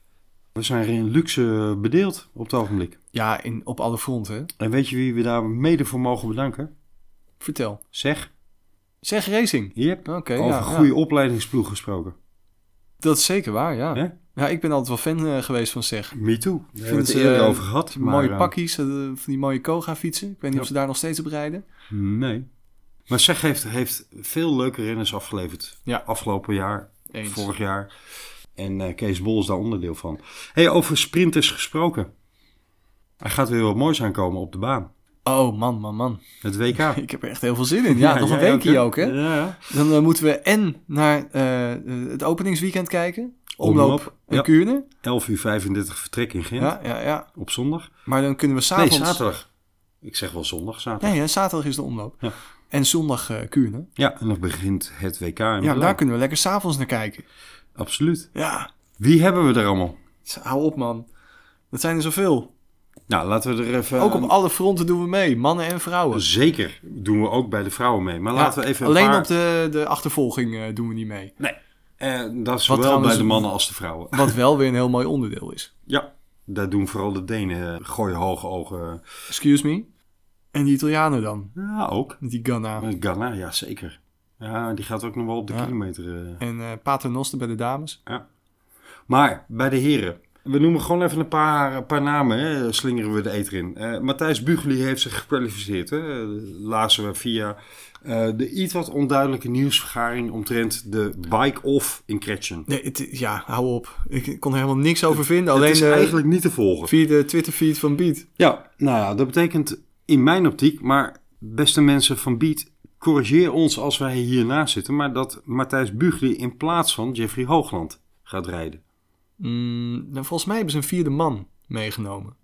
We zijn in luxe bedeeld op het ogenblik. Ja, in, op alle fronten. En weet je wie we daar mede voor mogen bedanken? Vertel. Zeg. Zeg Racing. Yep. Oké, Over ja, goede ja. opleidingsploeg gesproken. Dat is zeker waar, ja. Ja, ik ben altijd wel fan eh, geweest van Zeg. Me too. Daar hebben het eerder eh, over gehad. maar, mooie eh, pakjes, van die mooie Koga fietsen. Ik weet niet Ja. of ze daar nog steeds op rijden. Nee. Maar Zeg heeft, heeft veel leuke renners afgeleverd. Ja. Afgelopen jaar, Eens. vorig jaar. En eh, Kees Bol is daar onderdeel van. Hey, over sprinters gesproken. Er gaat weer wat moois aankomen op de baan. Oh, man, man, man. Het WK. Ik heb er echt heel veel zin in. Ja, nog een weekje ook, hè? Ja. Dan eh, moeten we en naar eh, het openingsweekend kijken. Omloop, Omloop, en ja. Kuurne. 11 uur 35 vertrek in Gent. Ja, ja, ja. Op zondag. Maar dan kunnen we Nee, s'avonds... zaterdag. Ik zeg wel zondag, zaterdag. Nee, hè, zaterdag is de omloop. Ja. En zondag eh Kuurne. Ja, en dan begint het WK Ja, daar kunnen we lekker s'avonds naar kijken. Absoluut. Ja, Wie hebben we er allemaal? hou op man. Dat zijn er zoveel. Nou, laten we er even... Ook op alle fronten doen we mee. Mannen en vrouwen. Zeker doen we ook bij de vrouwen mee. Maar Ja, laten we even een alleen paar- op de, de achtervolging eh, doen we niet mee. Nee. Eh, dat is zowel trouwens- bij de mannen als de vrouwen. Wat wel weer een heel mooi onderdeel is. Ja, daar doen vooral de Denen eh, gooien hoge ogen. Excuse me. En die Italianen dan? Ja, ook. Die Ganna. Eh, Ghana, ja zeker. Ja, die gaat ook nog wel op de Ja. kilometer. eh. En eh Paternoster bij de dames. Ja. Maar bij de heren. We noemen gewoon even een paar, een paar namen, hè. slingeren we de eter in. Matthijs Bugli heeft zich gekwalificeerd. Hè. Lazen we via de iets wat onduidelijke nieuwsvergaring omtrent de bike-off in Kretchen. Nee, het, ja, hou op. Ik kon er helemaal niks over vinden. Alleen het is eigenlijk niet te volgen. via de Twitter-feed van Beat. Ja, nou ja, dat betekent in mijn optiek, maar beste mensen van Beat, corrigeer ons als wij hiernaast zitten, maar dat Matthijs Bugli in plaats van Jeffrey Hoogland gaat rijden. Mm, nou, volgens mij hebben ze een vierde man meegenomen.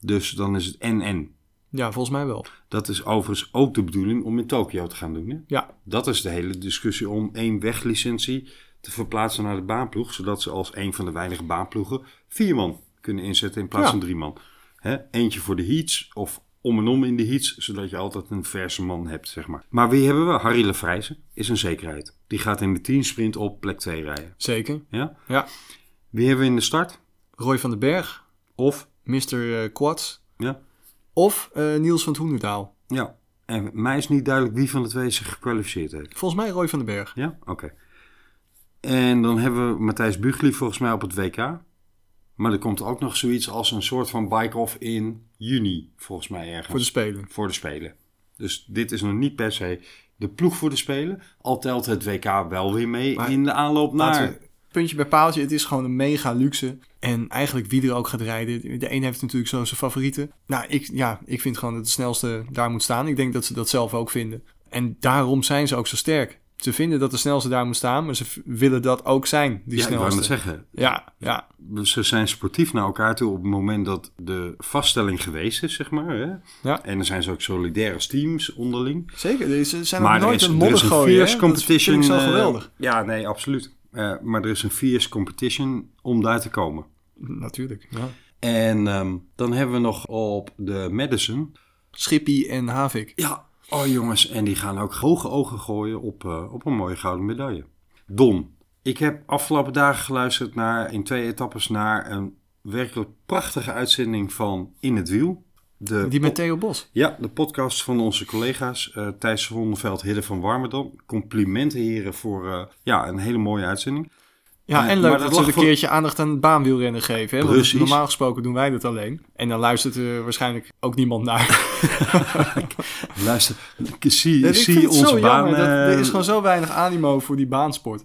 Dus dan is het NN. Ja, volgens mij wel. Dat is overigens ook de bedoeling om in Tokio te gaan doen. Hè? Ja, Dat is de hele discussie om één weglicentie te verplaatsen naar de baanploeg, zodat ze als een van de weinige baanploegen vier man kunnen inzetten in plaats Ja. van drie man. Hè? Eentje voor de heats of om en om in de heats, zodat je altijd een verse man hebt, zeg maar. Maar wie hebben we? Harry Lefrijzen is een zekerheid. Die gaat in de teamsprint op plek 2 rijden. zeker. Ja? Ja. Wie hebben we in de start? Roy van den Berg, Of? Mr. eh, Quads Ja? of eh, Niels van het Hoenderdaal. Ja. En mij is niet duidelijk wie van de twee zich gekwalificeerd heeft. Volgens mij Roy van den Berg. Ja? Oké. En dan hebben we Matthijs Bugli volgens mij op het WK. Maar er komt ook nog zoiets als een soort van bike-off in juni, volgens mij ergens. Voor de Spelen. Voor de Spelen. Dus dit is nog niet per se de ploeg voor de Spelen. Al telt het WK wel weer mee Maar in de aanloop naar... we- puntje bij paaltje, het is gewoon een mega luxe. En eigenlijk wie er ook gaat rijden. De een heeft natuurlijk zo zijn favorieten. Nou, ik, ja, ik vind gewoon dat de snelste daar moet staan. Ik denk dat ze dat zelf ook vinden. En daarom zijn ze ook zo sterk. Ze vinden dat de snelste daar moet staan, maar ze willen dat ook zijn, die ja, ik snelste. net zeggen. Ja, ja, Ze zijn sportief naar elkaar toe op het moment dat de vaststelling geweest is, zeg maar. Hè? ja. En dan zijn ze ook solidair als teams onderling. Zeker. Er Ze zijn Maar er nooit is, een er modder is een hè? Dat competition. vind ik zo eh, geweldig. ja, nee, absoluut. Eh, maar er is een fierce competition om daar te komen. Natuurlijk, ja. En ehm, dan hebben we nog op de Madison. Schippie en Havik. Ja, oh jongens, en die gaan ook hoge ogen gooien op, eh, op een mooie gouden medaille. Don, ik heb afgelopen dagen geluisterd naar, in twee etappes naar een werkelijk prachtige uitzending van In het Wiel. De Die met Theo Bos. Ja, de podcast van onze collega's eh Thijs Zonneveld, Hidde van Warmerdam. Complimenten heren voor eh, ja, een hele mooie uitzending. Ja, en leuk dat dat ze een voor- keertje aandacht aan het baanwielrennen geven. Hè? Want normaal gesproken doen wij dat alleen. En dan luistert er waarschijnlijk ook niemand naar. Luister, zie, Ja, ik zie onze baan. jammer. Dat, er eh, is gewoon zo weinig animo voor die baansport.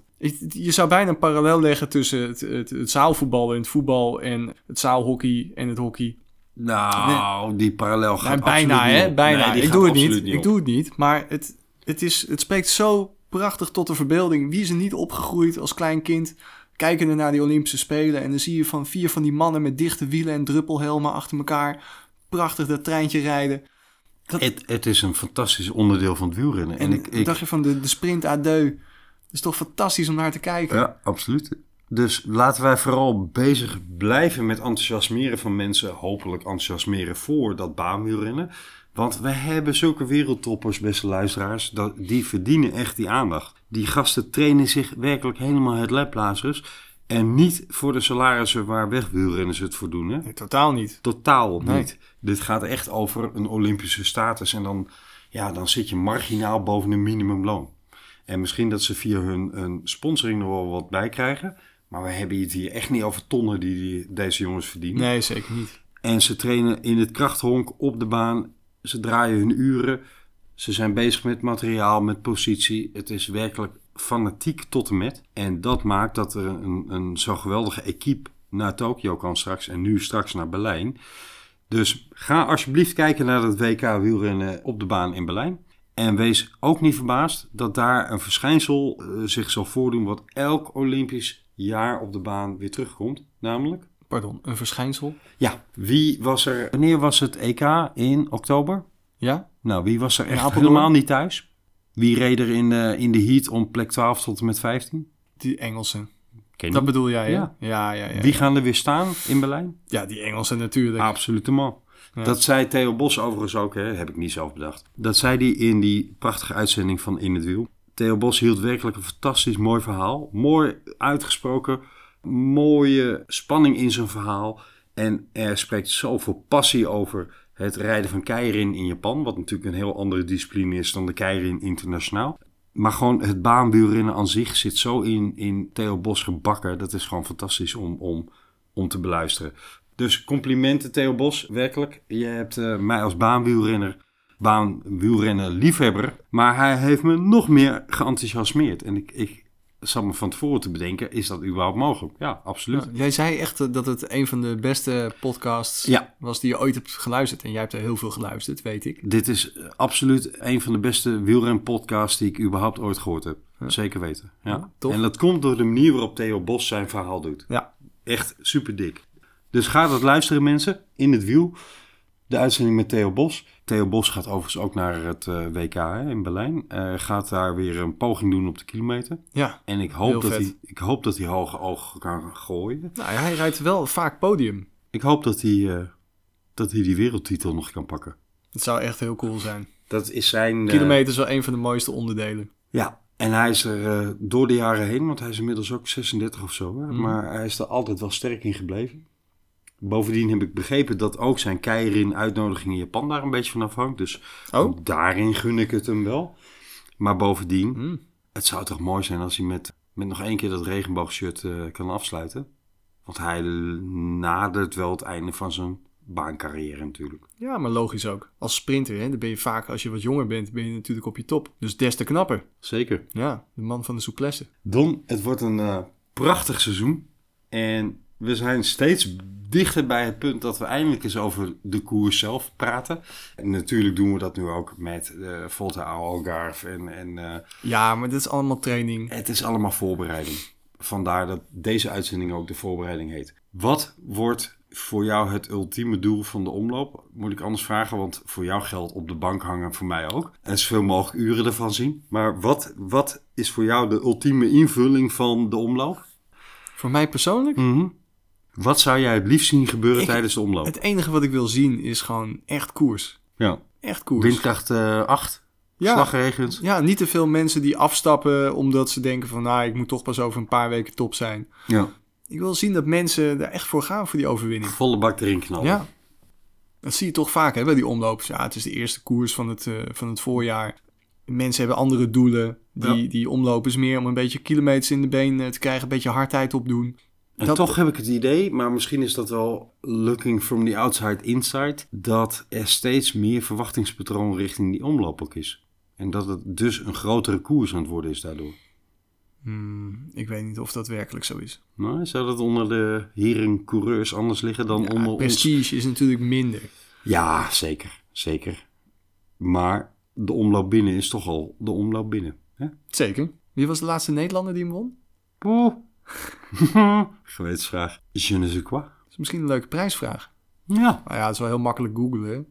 Je zou bijna een parallel leggen tussen het, het, het zaalvoetbal en het voetbal en het zaalhockey en het hockey. Nou, die parallel gaat bijna, niet hè? Bijna. Nee, ik doe het absoluut niet. Ik doe het niet. Maar het, het, is, het spreekt zo prachtig tot de verbeelding. Wie is er niet opgegroeid als klein kind? Kijkende naar die Olympische Spelen. En dan zie je van vier van die mannen met dichte wielen en druppelhelmen achter elkaar. Prachtig dat treintje rijden. Het, het is een fantastisch onderdeel van het wielrennen. En, En ik, ik, dacht je van de, de sprint à deux? Het is toch fantastisch om naar te kijken. ja, absoluut. Dus laten wij vooral bezig blijven met enthousiasmeren van mensen. Hopelijk enthousiasmeren voor dat baanwielrennen. Want we hebben zulke wereldtoppers, beste luisteraars. Dat, die verdienen echt die aandacht. Die gasten trainen zich werkelijk helemaal het leplazers. En niet voor de salarissen waar wegwielrenners het voor doen. Hè? Nee, totaal niet. Totaal Nee. niet. Dit gaat echt over een Olympische status. En dan, ja, dan zit je marginaal boven een minimumloon. En misschien dat ze via hun, hun sponsoring nog wel wat bij krijgen. Maar we hebben het hier echt niet over tonnen die, die deze jongens verdienen. Nee, zeker niet. En ze trainen in het krachthonk op de baan. Ze draaien hun uren. Ze zijn bezig met materiaal, met positie. Het is werkelijk fanatiek tot en met. En dat maakt dat er een, een zo geweldige equipe naar Tokio kan straks. En nu straks naar Berlijn. Dus ga alsjeblieft kijken naar het WK wielrennen op de baan in Berlijn. En wees ook niet verbaasd dat daar een verschijnsel eh, zich zal voordoen... wat elk Olympisch jaar op de baan weer terugkomt. Namelijk... Pardon, een verschijnsel? Ja, wie was er... Wanneer was het EK? In oktober? Ja? Nou, wie was er echt helemaal niet thuis? Wie reed er in de, in de heat om plek 12 tot en met 15? Die Engelsen. Ken? Dat bedoel jij? Ja. Ja, ja, ja. Wie gaan er weer staan in Berlijn? Ja, die Engelsen natuurlijk. Absoluut Ja. Dat zei Theo Bos overigens ook, hè? heb ik niet zelf bedacht. Dat zei hij in die prachtige uitzending van In het Wiel. Theo Bos hield werkelijk een fantastisch mooi verhaal. Mooi uitgesproken, mooie spanning in zijn verhaal. En er spreekt zoveel passie over het rijden van keirin in Japan. Wat natuurlijk een heel andere discipline is dan de keirin internationaal. Maar gewoon het baanwielrennen aan zich zit zo in, in Theo Bos gebakken. Dat is gewoon fantastisch om, om om te beluisteren. Dus complimenten Theo Bos, werkelijk. Je hebt eh, mij als baanwielrenner, baanwielrenner liefhebber, maar hij heeft me nog meer geenthousiasmeerd. En ik, ik me van tevoren te bedenken, is dat überhaupt mogelijk? Ja, absoluut. Jij zei echt dat het een van de beste podcasts Ja. was die je ooit hebt geluisterd. En jij hebt er heel veel geluisterd, weet ik. Dit is absoluut een van de beste wielrenpodcasts die ik überhaupt ooit gehoord heb. Zeker weten. Ja. Ja, tof. En dat komt door de manier waarop Theo Bos zijn verhaal doet. Ja, Echt super dik. Dus ga dat luisteren mensen, in het wiel. De uitzending met Theo Bos. Theo Bos gaat overigens ook naar het eh, WK hè, in Berlijn. Eh, gaat daar weer een poging doen op de kilometer. ja. En ik hoop, dat vet. hij, ik hoop dat hij hoge ogen kan gooien. Nou, hij rijdt wel vaak podium. Ik hoop dat hij, eh, dat hij die wereldtitel nog kan pakken. Dat zou echt heel cool zijn. Dat is zijn... Kilometer is wel een van de mooiste onderdelen. Ja, en hij is er door de jaren heen, want hij is inmiddels ook 36 of zo. Hè? Mhm. Maar hij is er altijd wel sterk in gebleven. Bovendien heb ik begrepen dat ook zijn Keirin uitnodiging in Japan daar een beetje van afhangt. Dus Oh. daarin gun ik het hem wel. Maar bovendien, Mm. het zou toch mooi zijn als hij met, met nog één keer dat regenboogshirt eh, kan afsluiten. Want hij nadert wel het einde van zijn baancarrière natuurlijk. Ja, maar logisch ook. Als sprinter, hè, dan ben je vaak, als je wat jonger bent, ben je natuurlijk op je top. Dus des te knapper. Zeker. Ja, de man van de souplesse. Don, het wordt een eh, prachtig seizoen. En we zijn steeds dichter bij het punt dat we eindelijk eens over de koers zelf praten. En natuurlijk doen we dat nu ook met uh, Volta Algarve. En, en eh, Ja, maar dit is allemaal training. het is allemaal voorbereiding. Vandaar dat deze uitzending ook de voorbereiding heet. Wat wordt voor jou het ultieme doel van de omloop? Moet ik anders vragen, want voor jou geldt op de bank hangen, voor mij ook. En zoveel mogelijk uren ervan zien. Maar wat, wat is voor jou de ultieme invulling van de omloop? Voor mij persoonlijk, Mhm. Wat zou jij het liefst zien gebeuren Ik- tijdens de omloop? het enige wat ik wil zien is gewoon echt koers. Ja. Echt koers. Windkracht eh 8, Ja. slagregens. Ja, niet te veel mensen die afstappen omdat ze denken van, nou, ik moet toch pas over een paar weken top zijn. Ja. Ik wil zien dat mensen er echt voor gaan voor die overwinning. Volle bak erin knallen. Ja. Dat zie je toch vaak hè, bij die omlopers. Ja, het is de eerste koers van het, eh, van het voorjaar. Mensen hebben andere doelen. Die, Ja. die omlopen is meer om een beetje kilometers in de been eh, te krijgen. Een beetje hardheid opdoen. En Dat- toch heb ik het idee, maar misschien is dat wel looking from the outside inside, dat er steeds meer verwachtingspatroon richting die omloop ook is. En dat het dus een grotere koers aan het worden is daardoor. Hmm, ik weet niet of dat werkelijk zo is. Nou, zou dat onder de heren coureurs anders liggen dan Ja, onder ons? prestige is natuurlijk minder. Ja, zeker. Zeker. Maar de omloop binnen is toch al de omloop binnen. Hè? Zeker. Wie was de laatste Nederlander die hem won? Gewetensvraag. Je ne sais quoi. Dat is misschien een leuke prijsvraag. Ja. Maar ja, het is wel heel makkelijk googlen.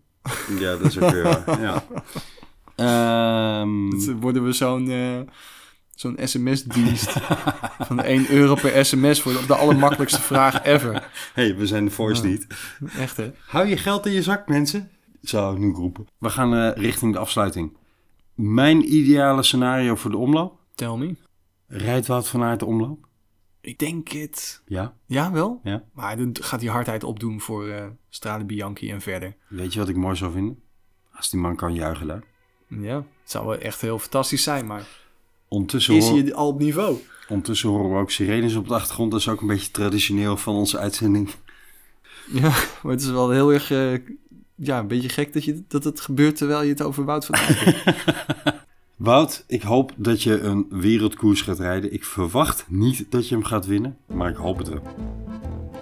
Ja, dat is ook weer waar. Ja. Ehm, Dan worden we zo'n eh, zo'n sms-dienst van 1 euro per sms voor de allermakkelijkste vraag ever. hey, we zijn de voice niet. Echt hè? Hou je geld in je zak, mensen. Zou ik nu roepen. We gaan eh, richting de afsluiting. Mijn ideale scenario voor de omloop. Tell me. Rijdt Wout van Aert de omloop? Ik denk het. Ja. Ja, wel. ja. Maar dan gaat hij hardheid opdoen voor eh Strade Bianchi en verder. Weet je wat ik mooi zou vinden? Als die man kan juichen daar. Ja, het zou wel echt heel fantastisch zijn, maar Ondertussen, is hoor- hij al op niveau? ondertussen horen we ook sirenes op de achtergrond. Dat is ook een beetje traditioneel van onze uitzending. Ja, maar het is wel heel erg, eh, ja, een beetje gek dat, je, dat het gebeurt terwijl je het over Wout van hebt. Wout, ik hoop dat je een wereldkoers gaat rijden. Ik verwacht niet dat je hem gaat winnen, maar ik hoop het wel.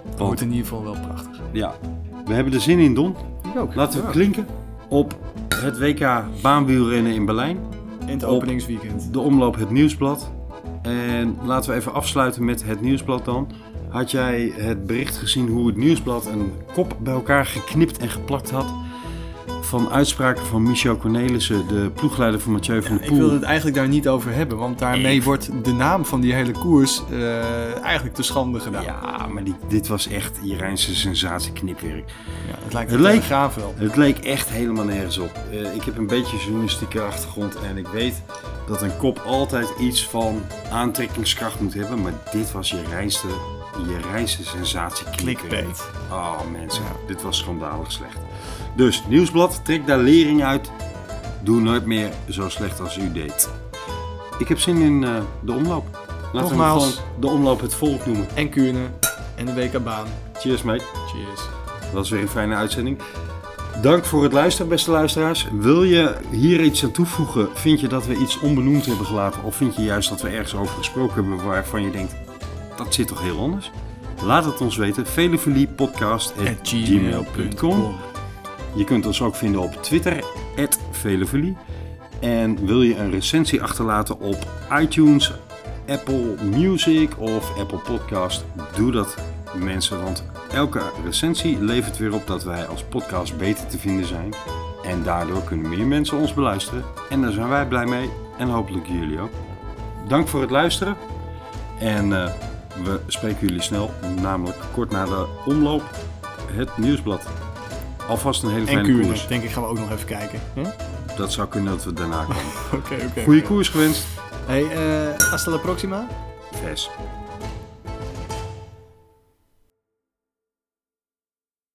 Het wordt in ieder geval wel prachtig. Ja, we hebben er zin in, Don. Ik ook. Laten we klinken op het WK baanwielrennen in Berlijn. In het op- openingsweekend. De omloop Het Nieuwsblad. En laten we even afsluiten met Het Nieuwsblad dan. Had jij het bericht gezien hoe het Nieuwsblad een kop bij elkaar geknipt en geplakt had? Van uitspraken van Michel Cornelissen, de ploegleider van Mathieu van der Ik Poel. wilde het eigenlijk daar niet over hebben, want daarmee wordt de naam van die hele koers eh, eigenlijk te schande gedaan. Ja, maar die, dit was echt Irijnse sensatieknipwerk. Ja, het lijkt Het leek- telegraaf wel. Het leek echt helemaal nergens op. Eh, ik heb een beetje journalistieke achtergrond en ik weet dat een kop altijd iets van aantrekkingskracht moet hebben. Maar dit was je reinste, je reinste sensatie. Clickbait. Oh mensen, Ja. dit was schandalig slecht. Dus, Nieuwsblad, trek daar lering uit. Doe nooit meer zo slecht als u deed. Ik heb zin in eh, de omloop. Laten we Nogmaals. gewoon de omloop het volk noemen. En Kuurne en de WK-baan Cheers, mate. Cheers. Dat was weer een fijne uitzending. Dank voor het luisteren, beste luisteraars. Wil je hier iets aan toevoegen? Vind je dat we iets onbenoemd hebben gelaten? Of vind je juist dat we ergens over gesproken hebben waarvan je denkt, dat zit toch heel anders? Laat het ons weten. veleveliepodcast.gmail.com Je kunt ons ook vinden op Twitter, Velevelie. En wil je een recensie achterlaten op iTunes, Apple Music of Apple Podcast? Doe dat mensen, want elke recensie levert weer op dat wij als podcast beter te vinden zijn. En daardoor kunnen meer mensen ons beluisteren. En daar zijn wij blij mee en hopelijk jullie ook. Dank voor het luisteren. En eh, we spreken jullie snel, namelijk kort na de omloop, het nieuwsblad. Alvast een hele En fijne Kuurne, koers. denk ik, gaan we ook nog even kijken. Huh? Dat zou kunnen dat we daarna komen. Oké, oké. Goeie oké. koers gewenst. Hey, eh hasta la próxima. Ves.